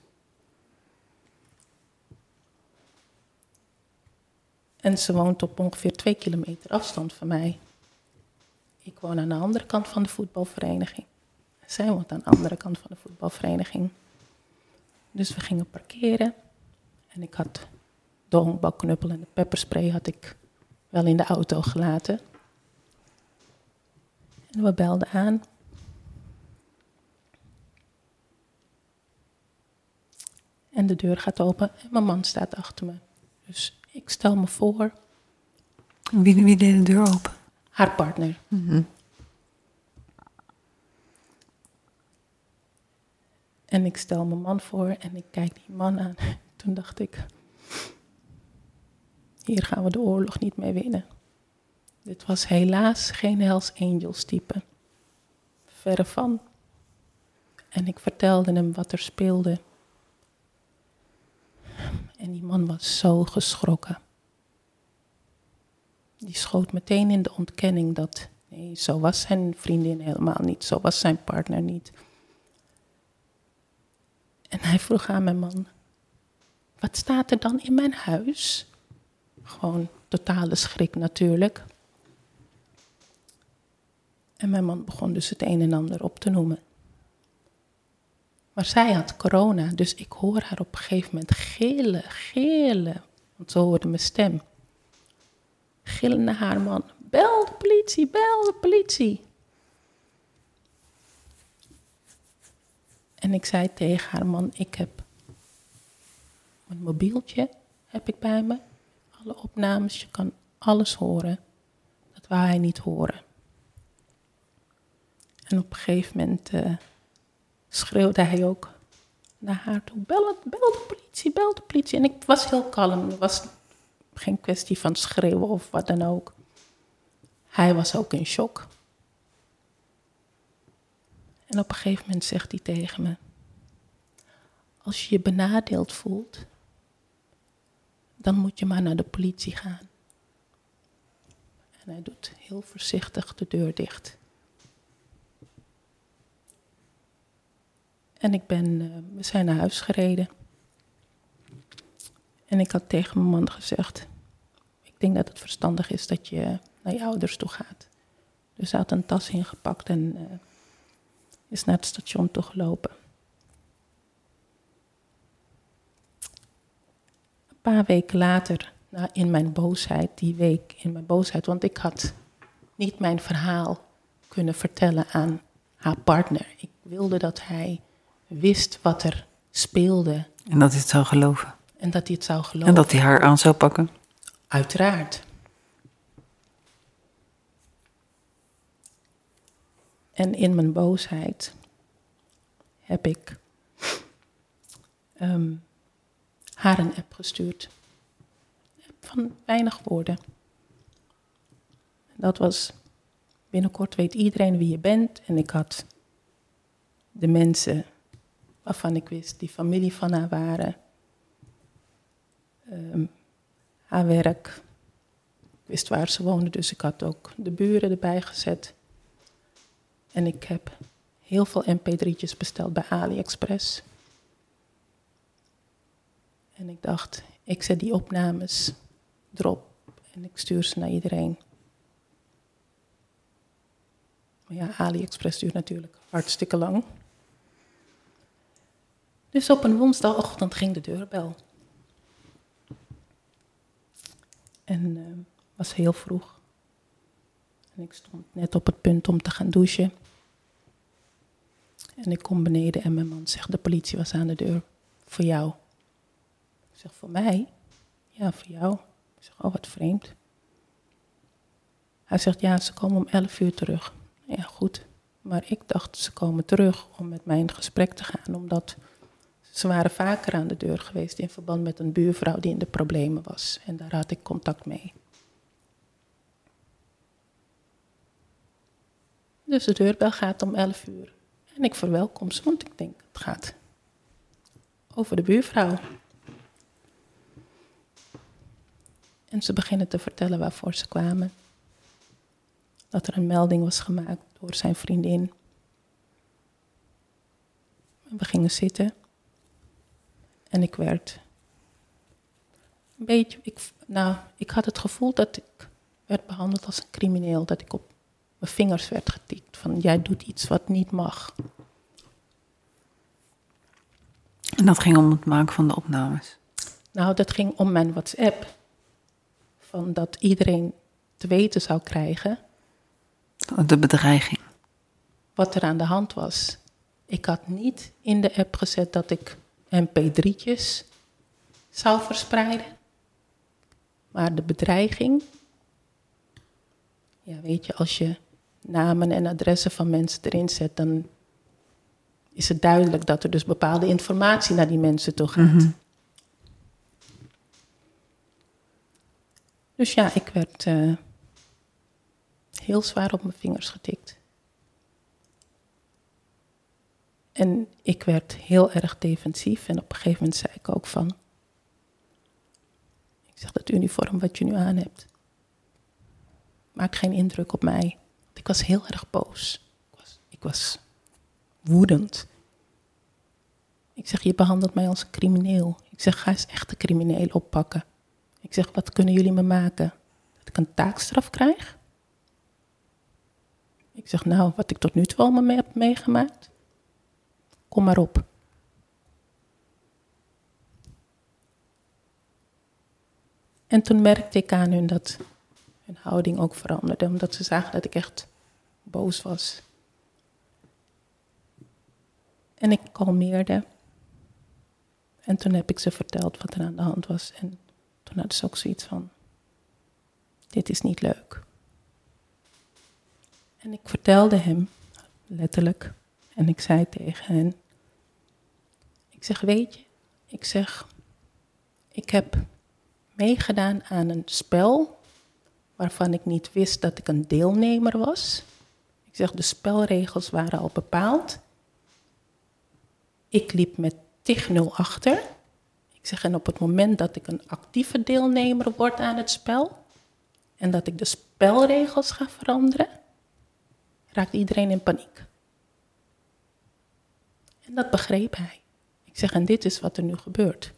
En ze woont op ongeveer twee kilometer afstand van mij. Ik woon aan de andere kant van de voetbalvereniging. Zij woont aan de andere kant van de voetbalvereniging. Dus we gingen parkeren. En ik had de honkbalknuppel en de pepperspray had ik wel in de auto gelaten. En we belden aan. En de deur gaat open en mijn man staat achter me. Dus ik stel me voor. Wie, wie deed de deur open? Haar partner. En ik stel mijn man voor en ik kijk die man aan. Toen dacht ik, hier gaan we de oorlog niet mee winnen. Dit was helaas geen Hells Angels type. Verre van. En ik vertelde hem wat er speelde. En die man was zo geschrokken. Die schoot meteen in de ontkenning dat, nee, zo was zijn vriendin helemaal niet, zo was zijn partner niet. En hij vroeg aan mijn man, wat staat er dan in mijn huis? Gewoon totale schrik natuurlijk. En mijn man begon dus het een en ander op te noemen. Maar zij had corona, dus ik hoor haar op een gegeven moment gillen, gillen. Want zo hoorde mijn stem. Gillen naar haar man. Bel de politie, bel de politie. En ik zei tegen haar man, ik heb mijn mobieltje heb ik bij me. Alle opnames, je kan alles horen. Dat wou hij niet horen. En op een gegeven moment uh, schreeuwde hij ook naar haar toe: bel, bel de politie, bel de politie. En ik was heel kalm. Het was geen kwestie van schreeuwen of wat dan ook. Hij was ook in shock. En op een gegeven moment zegt hij tegen me: Als je je benadeeld voelt, dan moet je maar naar de politie gaan. En hij doet heel voorzichtig de deur dicht. En ik ben, uh, we zijn naar huis gereden. En ik had tegen mijn man gezegd: Ik denk dat het verstandig is dat je naar je ouders toe gaat. Dus hij had een tas ingepakt en uh, is naar het station toe gelopen. Een paar weken later, nou, in mijn boosheid, die week in mijn boosheid, want ik had niet mijn verhaal kunnen vertellen aan haar partner. Ik wilde dat hij wist wat er speelde. En dat hij het zou geloven. En dat hij het zou geloven. En dat hij haar aan zou pakken. Uiteraard. En in mijn boosheid heb ik um, haar een app gestuurd. Van weinig woorden. Dat was, binnenkort weet iedereen wie je bent. En ik had de mensen waarvan ik wist die familie van haar waren. Um, haar werk. Ik wist waar ze woonde, dus ik had ook de buren erbij gezet. En ik heb heel veel mp3'tjes besteld bij AliExpress. En ik dacht, ik zet die opnames erop en ik stuur ze naar iedereen. Maar ja, AliExpress duurt natuurlijk hartstikke lang. Dus op een woensdagochtend ging de deurbel. En uh, was heel vroeg. En ik stond net op het punt om te gaan douchen. En ik kom beneden en mijn man zegt, de politie was aan de deur. Voor jou. Ik zeg, voor mij? Ja, voor jou. Ik zeg, oh wat vreemd. Hij zegt, ja, ze komen om 11 uur terug. Ja, goed. Maar ik dacht, ze komen terug om met mij in gesprek te gaan, omdat ze waren vaker aan de deur geweest in verband met een buurvrouw die in de problemen was. En daar had ik contact mee. Dus de deurbel gaat om 11 uur. En ik verwelkom ze, want ik denk, het gaat over de buurvrouw. En ze beginnen te vertellen waarvoor ze kwamen. Dat er een melding was gemaakt door zijn vriendin We gingen zitten. En ik werd een beetje. Ik, nou, ik had het gevoel dat ik werd behandeld als een crimineel. Dat ik op mijn vingers werd getikt. Van jij doet iets wat niet mag. En dat ging om het maken van de opnames. Nou, dat ging om mijn WhatsApp. Van dat iedereen te weten zou krijgen De bedreiging. wat er aan de hand was. Ik had niet in de app gezet dat ik mp3'tjes zou verspreiden. Maar de bedreiging... Ja, weet je, als je namen en adressen van mensen erin zet... dan is het duidelijk dat er dus bepaalde informatie naar die mensen toe gaat. Dus ja, ik werd eh, heel zwaar op mijn vingers getikt. En ik werd heel erg defensief en op een gegeven moment zei ik ook van... Ik zeg, dat uniform wat je nu aan hebt, maakt geen indruk op mij. Ik was heel erg boos. Ik was, ik was woedend. Ik zeg, je behandelt mij als een crimineel. Ik zeg, ga eens echt een crimineel oppakken. Ik zeg, wat kunnen jullie me maken? Dat ik een taakstraf krijg? Ik zeg, nou, wat ik tot nu toe allemaal heb meegemaakt, kom maar op. En toen merkte ik aan hun dat hun houding ook veranderde, omdat ze zagen dat ik echt boos was. En ik kalmeerde. En toen heb ik ze verteld wat er aan de hand was. En toen hadden ze ook zoiets van: Dit is niet leuk. En ik vertelde hem, letterlijk, en ik zei tegen hen: Ik zeg, weet je, ik zeg, ik heb meegedaan aan een spel waarvan ik niet wist dat ik een deelnemer was. Ik zeg, de spelregels waren al bepaald. Ik liep met tig nul achter. Ik zeg, en op het moment dat ik een actieve deelnemer word aan het spel en dat ik de spelregels ga veranderen, raakt iedereen in paniek. En dat begreep hij. Ik zeg, en dit is wat er nu gebeurt.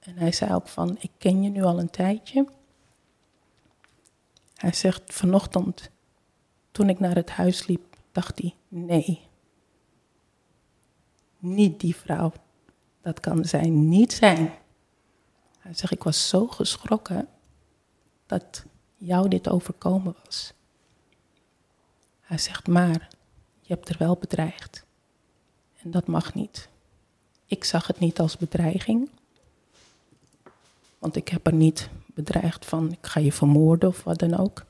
En hij zei ook van, ik ken je nu al een tijdje. Hij zegt, vanochtend, toen ik naar het huis liep, dacht hij, nee. Niet die vrouw. Dat kan zij niet zijn. Hij zegt, ik was zo geschrokken dat jou dit overkomen was. Hij zegt, maar je hebt er wel bedreigd. En dat mag niet. Ik zag het niet als bedreiging. Want ik heb er niet bedreigd van, ik ga je vermoorden of wat dan ook.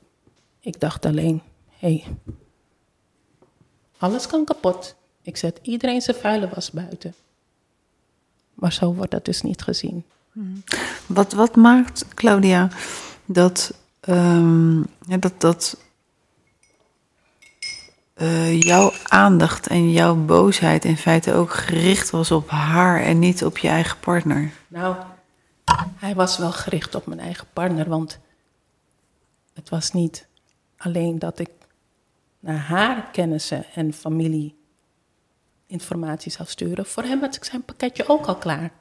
Ik dacht alleen, hé, hey, alles kan kapot. Ik zet iedereen zijn vuile was buiten. Maar zo wordt dat dus niet gezien. Wat, wat maakt, Claudia, dat, ehm, dat, dat eh, jouw aandacht en jouw boosheid in feite ook gericht was op haar en niet op je eigen partner? Nou, hij was wel gericht op mijn eigen partner, want het was niet alleen dat ik naar haar kennissen en familie informatie zou sturen. Voor hem had ik zijn pakketje ook al klaar.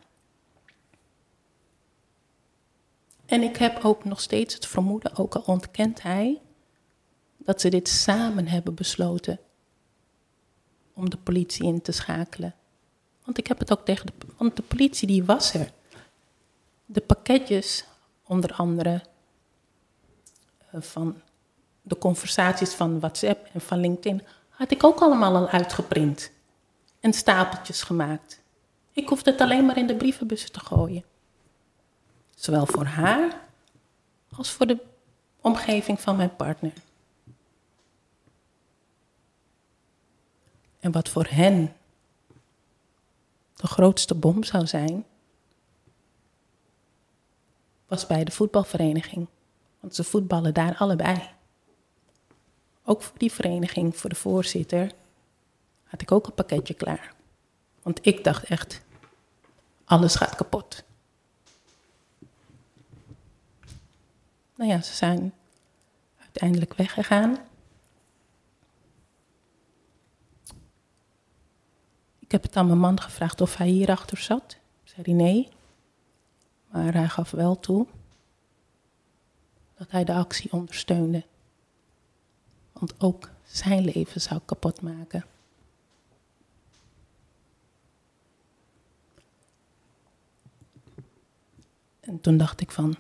En ik heb ook nog steeds het vermoeden, ook al ontkent hij, dat ze dit samen hebben besloten om de politie in te schakelen. Want ik heb het ook tegen de, want de politie die was er. De pakketjes, onder andere eh, van de conversaties van WhatsApp en van LinkedIn, had ik ook allemaal al uitgeprint en stapeltjes gemaakt. Ik hoefde het alleen maar in de brievenbus te gooien. Zowel voor haar als voor de omgeving van mijn partner. En wat voor hen de grootste bom zou zijn, was bij de voetbalvereniging. Want ze voetballen daar allebei. Ook voor die vereniging, voor de voorzitter, had ik ook een pakketje klaar. Want ik dacht echt, alles gaat kapot. Nou ja, ze zijn uiteindelijk weggegaan. Ik heb het aan mijn man gevraagd of hij hierachter zat. Zei hij nee. Maar hij gaf wel toe dat hij de actie ondersteunde. Want ook zijn leven zou kapot maken. En toen dacht ik van.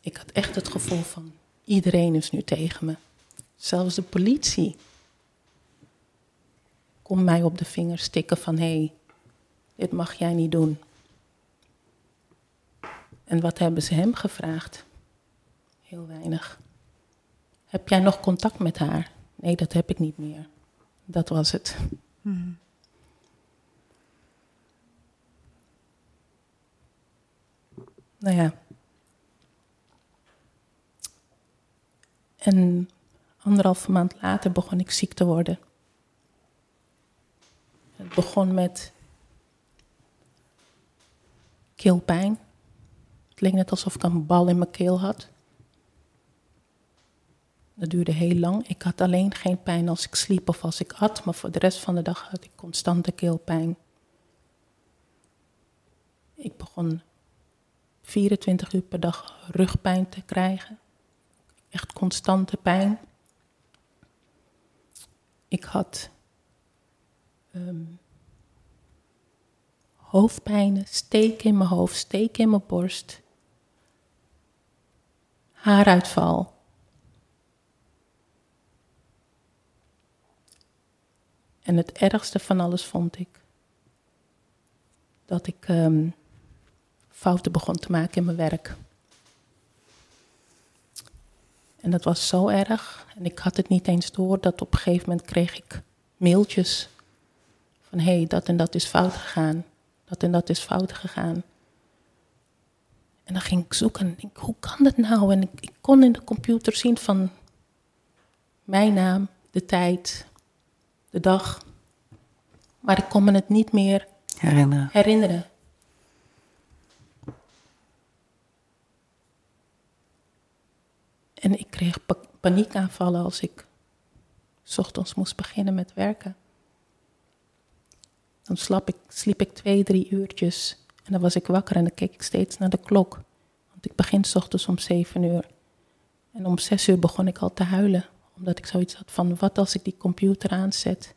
Ik had echt het gevoel van. Iedereen is nu tegen me. Zelfs de politie kon mij op de vinger stikken van hé, hey, dit mag jij niet doen. En wat hebben ze hem gevraagd? Heel weinig. Heb jij nog contact met haar? Nee, dat heb ik niet meer. Dat was het. Hmm. Nou ja. En anderhalve maand later begon ik ziek te worden. Het begon met keelpijn. Het leek net alsof ik een bal in mijn keel had. Dat duurde heel lang. Ik had alleen geen pijn als ik sliep of als ik at, maar voor de rest van de dag had ik constante keelpijn. Ik begon 24 uur per dag rugpijn te krijgen. Echt constante pijn. Ik had um, hoofdpijnen, steken in mijn hoofd, steken in mijn borst, haaruitval. En het ergste van alles vond ik dat ik um, fouten begon te maken in mijn werk. En dat was zo erg. En ik had het niet eens door dat op een gegeven moment kreeg ik mailtjes van hé, hey, dat en dat is fout gegaan. Dat en dat is fout gegaan. En dan ging ik zoeken en denk, hoe kan dat nou? En ik, ik kon in de computer zien van mijn naam, de tijd, de dag. Maar ik kon me het niet meer herinneren. herinneren. En ik kreeg paniekaanvallen als ik ochtends moest beginnen met werken. Dan sliep ik, sliep ik twee, drie uurtjes en dan was ik wakker en dan keek ik steeds naar de klok. Want ik begin s ochtends om zeven uur. En om zes uur begon ik al te huilen, omdat ik zoiets had van wat als ik die computer aanzet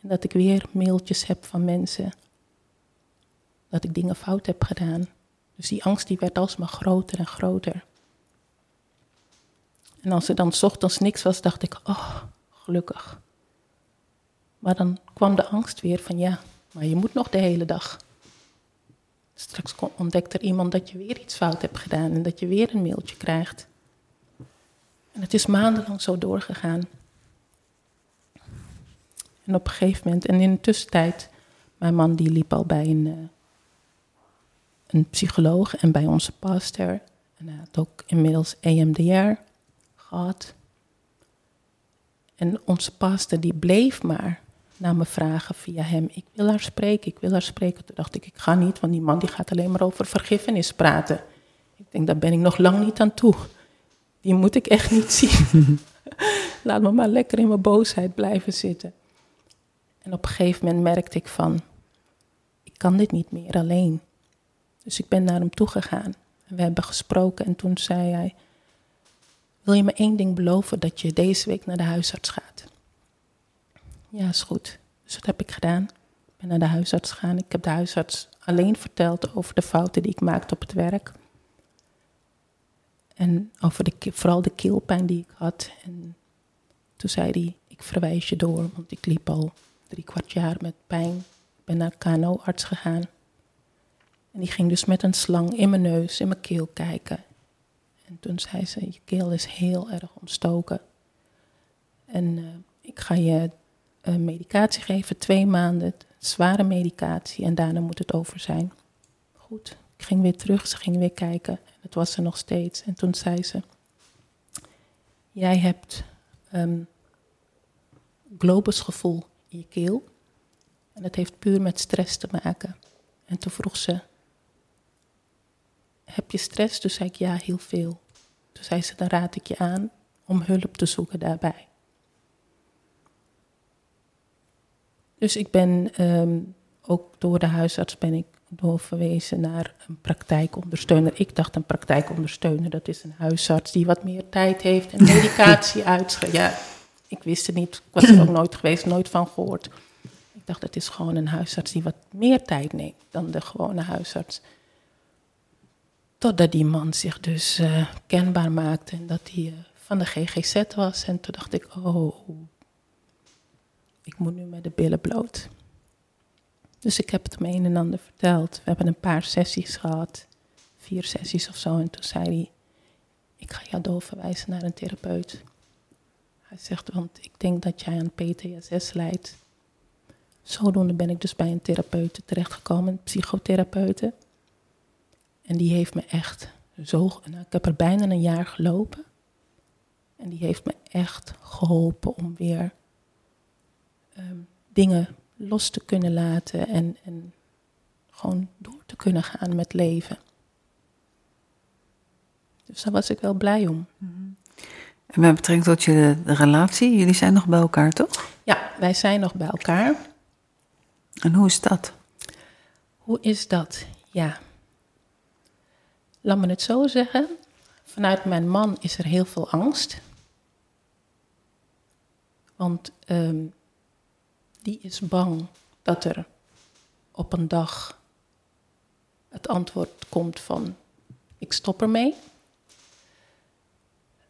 en dat ik weer mailtjes heb van mensen. Dat ik dingen fout heb gedaan. Dus die angst die werd alsmaar groter en groter. En als er dan ochtends niks was, dacht ik, oh, gelukkig. Maar dan kwam de angst weer van ja, maar je moet nog de hele dag. Straks ontdekt er iemand dat je weer iets fout hebt gedaan en dat je weer een mailtje krijgt. En het is maandenlang zo doorgegaan. En op een gegeven moment, en in de tussentijd, mijn man die liep al bij een, uh, een psycholoog en bij onze pastor. En hij had ook inmiddels EMDR gehad. En onze pastor die bleef maar naar me vragen via hem. Ik wil haar spreken, ik wil haar spreken. Toen dacht ik, ik ga niet, want die man die gaat alleen maar over vergiffenis praten. Ik denk, daar ben ik nog lang niet aan toe. Die moet ik echt niet zien. Laat me maar lekker in mijn boosheid blijven zitten. En op een gegeven moment merkte ik van, ik kan dit niet meer alleen. Dus ik ben naar hem toegegaan. We hebben gesproken en toen zei hij, wil je me één ding beloven dat je deze week naar de huisarts gaat? Ja, is goed. Dus dat heb ik gedaan. Ik ben naar de huisarts gegaan. Ik heb de huisarts alleen verteld over de fouten die ik maakte op het werk. En over de, vooral de keelpijn die ik had. En toen zei hij, ik verwijs je door, want ik liep al drie kwart jaar met pijn. Ik ben naar KNO-arts gegaan. En die ging dus met een slang in mijn neus, in mijn keel kijken. En toen zei ze, je keel is heel erg ontstoken. En uh, ik ga je medicatie geven, twee maanden, zware medicatie en daarna moet het over zijn. Goed, ik ging weer terug, ze ging weer kijken en het was er nog steeds. En toen zei ze, jij hebt um, globusgevoel in je keel en dat heeft puur met stress te maken. En toen vroeg ze, heb je stress? Toen zei ik, ja, heel veel. Toen zei ze, dan raad ik je aan om hulp te zoeken daarbij. Dus ik ben ehm, ook door de huisarts ben ik doorverwezen naar een praktijkondersteuner. Ik dacht een praktijkondersteuner, dat is een huisarts die wat meer tijd heeft en medicatie uitschrijft. Ja, ik wist het niet, ik was er ook nooit geweest, nooit van gehoord. Ik dacht, het is gewoon een huisarts die wat meer tijd neemt dan de gewone huisarts. Totdat die man zich dus uh, kenbaar maakte en dat hij uh, van de GGZ was. En toen dacht ik, oh, ik moet nu met de billen bloot. Dus ik heb het hem een en ander verteld. We hebben een paar sessies gehad, vier sessies of zo. En toen zei hij, ik ga jou doorverwijzen naar een therapeut. Hij zegt, want ik denk dat jij aan PTSS lijdt. Zodoende ben ik dus bij een therapeut terechtgekomen, een psychotherapeute. En die heeft me echt zo. Nou, ik heb er bijna een jaar gelopen. En die heeft me echt geholpen om weer um, dingen los te kunnen laten en, en gewoon door te kunnen gaan met leven. Dus daar was ik wel blij om. En met betrekking tot je de relatie, jullie zijn nog bij elkaar, toch? Ja, wij zijn nog bij elkaar. En hoe is dat? Hoe is dat? Ja. Laat me het zo zeggen. Vanuit mijn man is er heel veel angst. Want um, die is bang dat er op een dag het antwoord komt van ik stop ermee.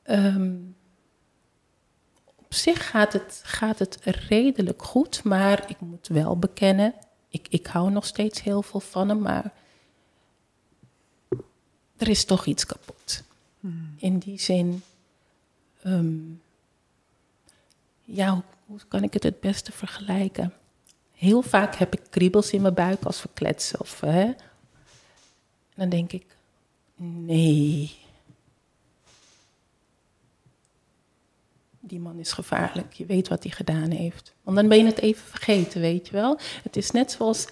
Um, op zich gaat het, gaat het redelijk goed, maar ik moet wel bekennen, ik, ik hou nog steeds heel veel van hem, maar er is toch iets kapot. Hmm. In die zin, um, ja, hoe kan ik het het beste vergelijken? Heel vaak heb ik kriebels in mijn buik als we kletsen. Of, hè, en dan denk ik, nee. Die man is gevaarlijk. Je weet wat hij gedaan heeft. Want dan ben je het even vergeten, weet je wel. Het is net zoals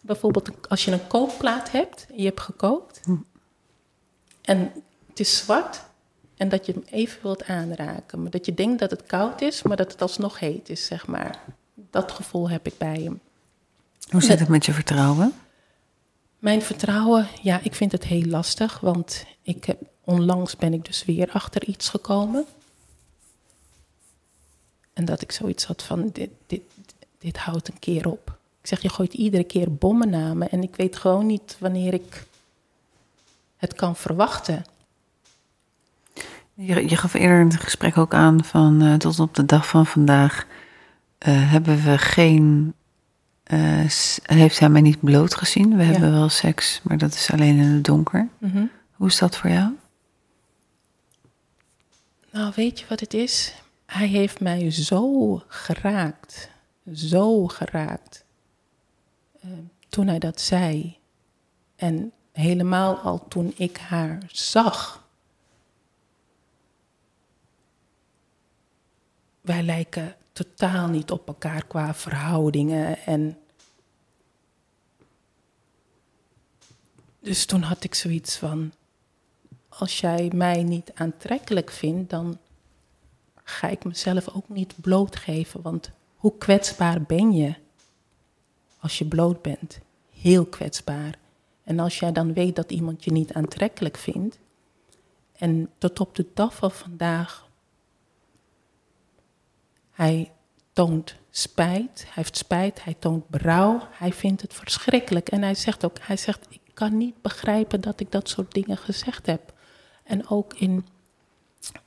bijvoorbeeld als je een kookplaat hebt en je hebt gekookt. Hm. En het is zwart en dat je hem even wilt aanraken. Maar dat je denkt dat het koud is, maar dat het alsnog heet is, zeg maar. Dat gevoel heb ik bij hem. Hoe zit het met je vertrouwen? Mijn vertrouwen, ja, ik vind het heel lastig. Want ik heb, onlangs ben ik dus weer achter iets gekomen. En dat ik zoiets had van, dit, dit, dit houdt een keer op. Ik zeg, je gooit iedere keer bommen naar me. En ik weet gewoon niet wanneer ik het kan verwachten. Je, je gaf eerder in het gesprek ook aan van uh, tot op de dag van vandaag uh, hebben we geen. Uh, heeft hij mij niet bloot gezien? We ja. hebben wel seks, maar dat is alleen in het donker. Mm -hmm. Hoe is dat voor jou? Nou, weet je wat het is? Hij heeft mij zo geraakt. Zo geraakt. toen hij dat zei. En helemaal al toen ik haar zag wij lijken totaal niet op elkaar qua verhoudingen. En dus toen had ik zoiets van: als jij mij niet aantrekkelijk vindt, dan ga ik mezelf ook niet blootgeven. Want hoe kwetsbaar ben je als je bloot bent? Heel kwetsbaar. En als jij dan weet dat iemand je niet aantrekkelijk vindt, en tot op de dag van vandaag hij toont spijt, hij heeft spijt, hij toont berouw, hij vindt het verschrikkelijk. En hij zegt ook, hij zegt, ik kan niet begrijpen dat ik dat soort dingen gezegd heb. En ook in,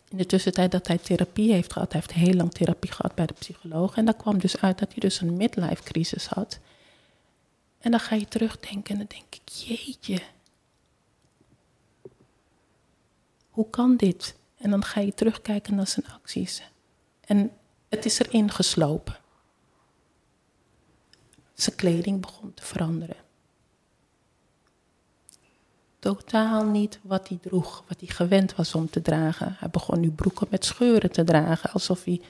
in de tussentijd dat hij therapie heeft gehad, hij heeft heel lang therapie gehad bij de psycholoog. En daar kwam dus uit dat hij dus een midlife crisis had. En dan ga je terugdenken en dan denk ik, jeetje, hoe kan dit? En dan ga je terugkijken naar zijn acties. En het is erin geslopen. Zijn kleding begon te veranderen. Totaal niet wat hij droeg, wat hij gewend was om te dragen. Hij begon nu broeken met scheuren te dragen, alsof hij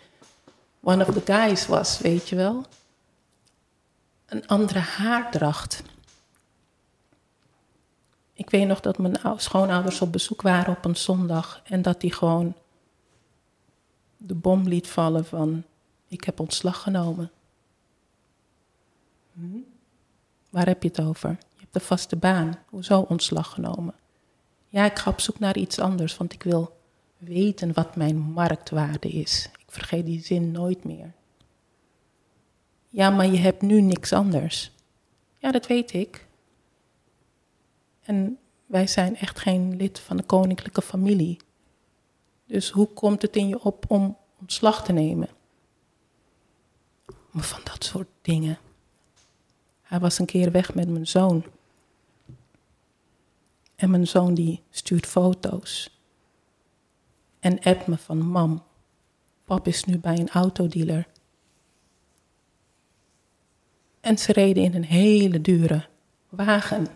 one of the guys was, weet je wel. Een andere haardracht. Ik weet nog dat mijn schoonouders op bezoek waren op een zondag en dat hij gewoon de bom liet vallen van ik heb ontslag genomen. Hm? Waar heb je het over? Je hebt een vaste baan. Hoezo ontslag genomen? Ja, ik ga op zoek naar iets anders, want ik wil weten wat mijn marktwaarde is. Ik vergeet die zin nooit meer. Ja, maar je hebt nu niks anders. Ja, dat weet ik. En wij zijn echt geen lid van de koninklijke familie. Dus hoe komt het in je op om ontslag te nemen? Maar van dat soort dingen. Hij was een keer weg met mijn zoon. En mijn zoon die stuurt foto's. En appt me van mam, pap is nu bij een autodealer. En ze reden in een hele dure wagen.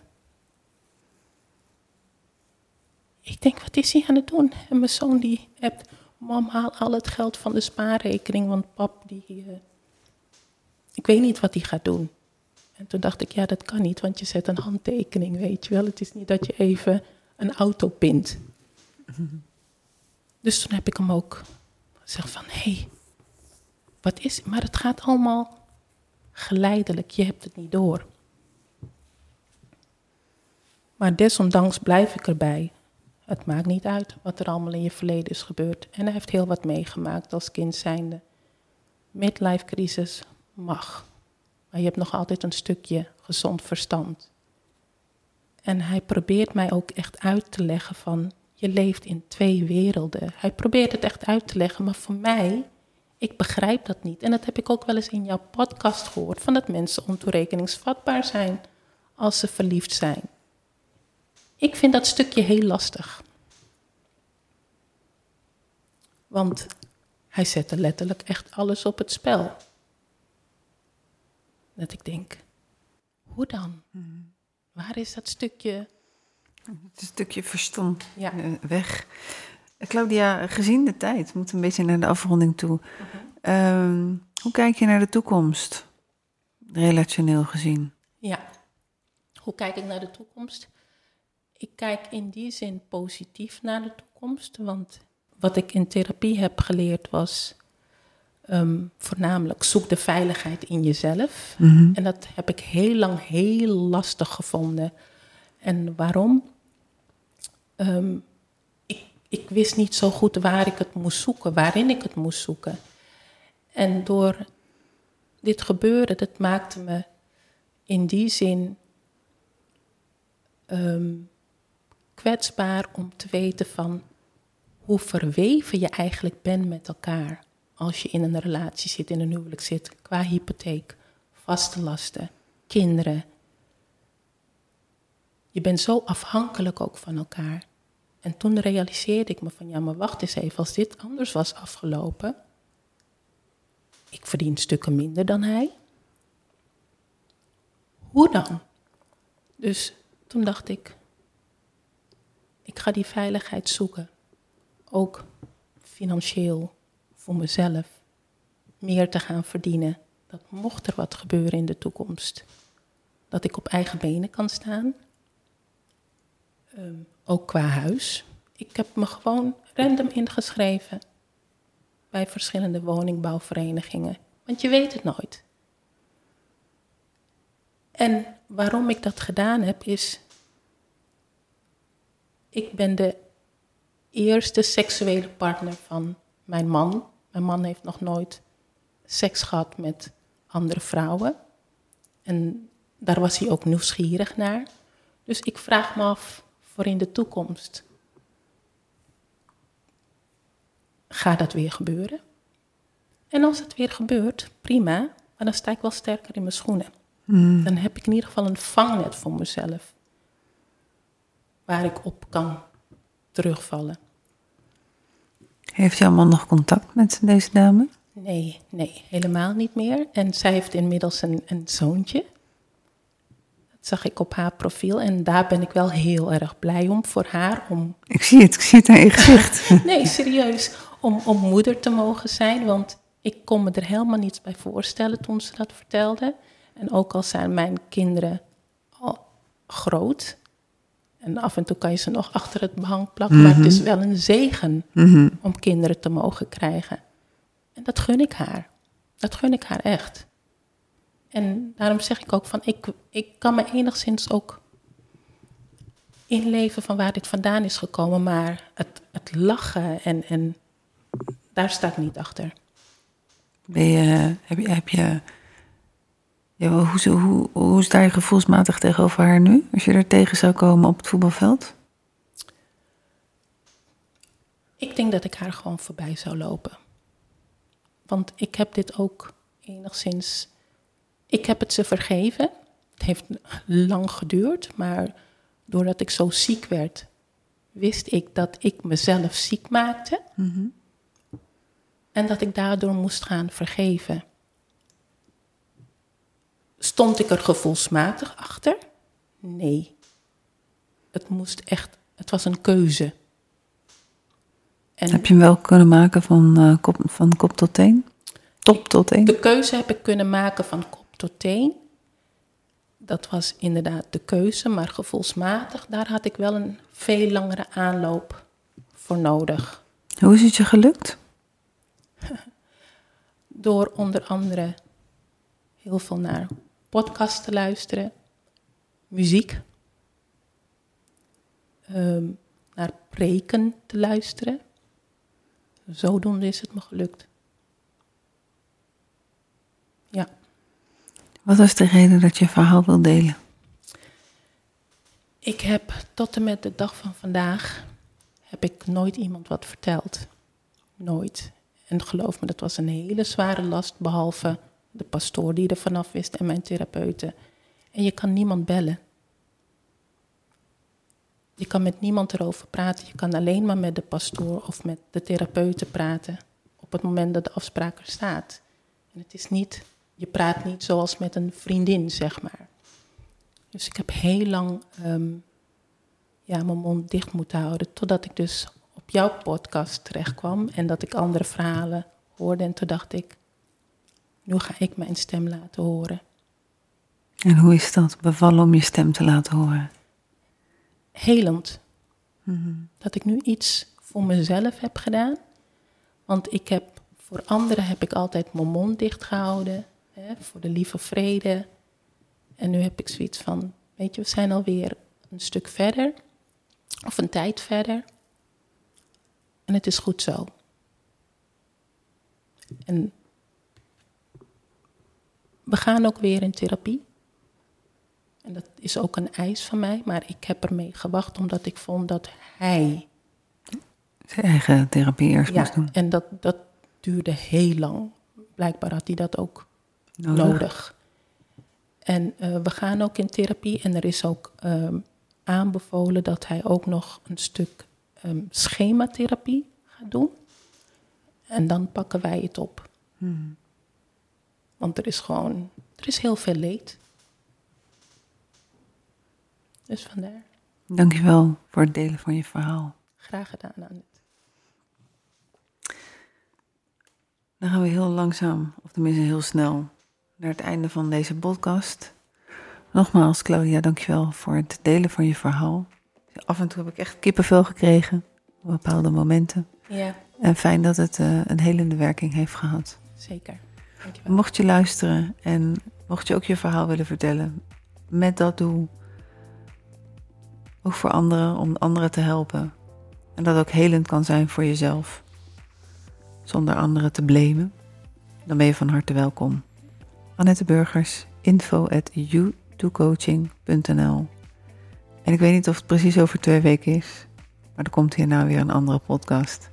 Ik denk, wat is hij aan het doen? En mijn zoon die appt, mam haal al het geld van de spaarrekening, want pap die... Uh, ik weet niet wat hij gaat doen. En toen dacht ik, ja, dat kan niet, want je zet een handtekening, weet je wel. Het is niet dat je even een auto pint. Dus toen heb ik hem ook gezegd van, hé, hey, wat is... Maar het gaat allemaal geleidelijk, je hebt het niet door. Maar desondanks blijf ik erbij. Het maakt niet uit wat er allemaal in je verleden is gebeurd. En hij heeft heel wat meegemaakt als kind zijnde. Midlife crisis mag. Maar je hebt nog altijd een stukje gezond verstand. En hij probeert mij ook echt uit te leggen van, je leeft in twee werelden. Hij probeert het echt uit te leggen, maar voor mij, ik begrijp dat niet. En dat heb ik ook wel eens in jouw podcast gehoord, van dat mensen ontoerekeningsvatbaar zijn als ze verliefd zijn. Ik vind dat stukje heel lastig. Want hij zette letterlijk echt alles op het spel. Dat ik denk, hoe dan? Hmm. Waar is dat stukje? Het stukje verstand ja. Eh, weg. Claudia, gezien de tijd, moet een beetje naar de afronding toe. Uh hoe kijk je naar de toekomst, relationeel gezien? Ja, hoe kijk ik naar de toekomst? Ik kijk in die zin positief naar de toekomst, want wat ik in therapie heb geleerd was Ehm, voornamelijk zoek de veiligheid in jezelf. Mhm. En dat heb ik heel lang heel lastig gevonden. En waarom? Ehm, ik, ik wist niet zo goed waar ik het moest zoeken, waarin ik het moest zoeken. En door dit gebeuren, dat maakte me in die zin ehm, kwetsbaar om te weten van hoe verweven je eigenlijk bent met elkaar als je in een relatie zit, in een huwelijk zit, qua hypotheek, vaste lasten, kinderen. Je bent zo afhankelijk ook van elkaar. En toen realiseerde ik me van, ja, maar wacht eens even, als dit anders was afgelopen, ik verdien stukken minder dan hij. Hoe dan? Dus toen dacht ik, ik ga die veiligheid zoeken. Ook financieel, voor mezelf meer te gaan verdienen. Dat mocht er wat gebeuren in de toekomst, dat ik op eigen benen kan staan. Ehm, ook qua huis. Ik heb me gewoon random ingeschreven bij verschillende woningbouwverenigingen. Want je weet het nooit. En waarom ik dat gedaan heb, is. Ik ben de eerste seksuele partner van mijn man. Mijn man heeft nog nooit seks gehad met andere vrouwen. En daar was hij ook nieuwsgierig naar. Dus ik vraag me af voor in de toekomst. Gaat dat weer gebeuren? En als het weer gebeurt, prima, maar dan sta ik wel sterker in mijn schoenen. Hmm. Dan heb ik in ieder geval een vangnet voor mezelf. Waar ik op kan terugvallen. Heeft jouw man nog contact met deze dame? Nee, nee, helemaal niet meer. En zij heeft inmiddels een, een zoontje. Dat zag ik op haar profiel en daar ben ik wel heel erg blij om voor haar. Om... Ik zie het, ik zie het aan je gezicht. nee, serieus. Om, om moeder te mogen zijn, want ik kon me er helemaal niets bij voorstellen toen ze dat vertelde. En ook al zijn mijn kinderen al groot, en af en toe kan je ze nog achter het behang plakken, maar het is mhm. wel een zegen mhm. om kinderen te mogen krijgen. En dat gun ik haar. Dat gun ik haar echt. En daarom zeg ik ook van, ik, ik kan me enigszins ook inleven van waar dit vandaan is gekomen, maar het, het lachen en, en daar sta ik niet achter. Ben je, heb je, heb je ja, hoe, hoe, hoe sta je gevoelsmatig tegenover haar nu, als je er tegen zou komen op het voetbalveld? Ik denk dat ik haar gewoon voorbij zou lopen. Want ik heb dit ook enigszins. Ik heb het ze vergeven. Het heeft lang geduurd, maar doordat ik zo ziek werd, wist ik dat ik mezelf ziek maakte. Mhm. En dat ik daardoor moest gaan vergeven. Stond ik er gevoelsmatig achter? Nee. Het moest echt, het was een keuze. En heb je hem wel kunnen maken van, uh, kop, van kop tot teen? Top tot teen? De keuze heb ik kunnen maken van kop tot teen. Dat was inderdaad de keuze, maar gevoelsmatig, daar had ik wel een veel langere aanloop voor nodig. Hoe is het je gelukt? Door onder andere heel veel naar podcasts te luisteren, muziek, ehm, naar preken te luisteren. Zodoende is het me gelukt. Ja. Wat was de reden dat je verhaal wil delen? Ik heb tot en met de dag van vandaag heb ik nooit iemand wat verteld. Nooit. En geloof me, dat was een hele zware last, behalve de pastoor die er vanaf wist en mijn therapeuten. En je kan niemand bellen. Je kan met niemand erover praten. Je kan alleen maar met de pastoor of met de therapeuten praten op het moment dat de afspraak er staat. En het is niet, je praat niet zoals met een vriendin, zeg maar. Dus ik heb heel lang ehm, ja, mijn mond dicht moeten houden, totdat ik dus op jouw podcast terecht kwam en dat ik andere verhalen hoorde. En toen dacht ik, nu ga ik mijn stem laten horen. En hoe is dat bevallen om je stem te laten horen? Helend. Mhm. Dat ik nu iets voor mezelf heb gedaan. Want ik heb, voor anderen heb ik altijd mijn mond dicht gehouden. Hè, voor de lieve vrede. En nu heb ik zoiets van, weet je, we zijn alweer een stuk verder. Of een tijd verder. En het is goed zo. En we gaan ook weer in therapie. En dat is ook een eis van mij, maar ik heb ermee gewacht omdat ik vond dat hij. Zijn eigen therapie eerst ja, moest doen. En dat, dat duurde heel lang. Blijkbaar had hij dat ook nodig. En uh, we gaan ook in therapie en er is ook um, aanbevolen dat hij ook nog een stuk um, schematherapie gaat doen. En dan pakken wij het op. Hmm. Want er is gewoon, er is heel veel leed. Dus vandaar. Dankjewel voor het delen van je verhaal. Graag gedaan, Annette. Dan gaan we heel langzaam, of tenminste heel snel, naar het einde van deze podcast. Nogmaals, Claudia, dankjewel voor het delen van je verhaal. Af en toe heb ik echt kippenvel gekregen op bepaalde momenten. Ja. En fijn dat het uh, een helende werking heeft gehad. Zeker. Mocht je luisteren en mocht je ook je verhaal willen vertellen, met dat doel, ook voor anderen, om anderen te helpen. En dat ook helend kan zijn voor jezelf, zonder anderen te blamen, dan ben je van harte welkom. Annette Burgers, info at En ik weet niet of het precies over twee weken is, maar er komt hierna weer een andere podcast.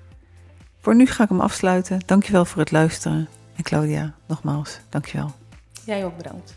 Voor nu ga ik hem afsluiten. Dankjewel voor het luisteren. En Claudia, nogmaals, dankjewel. Jij ook bedankt.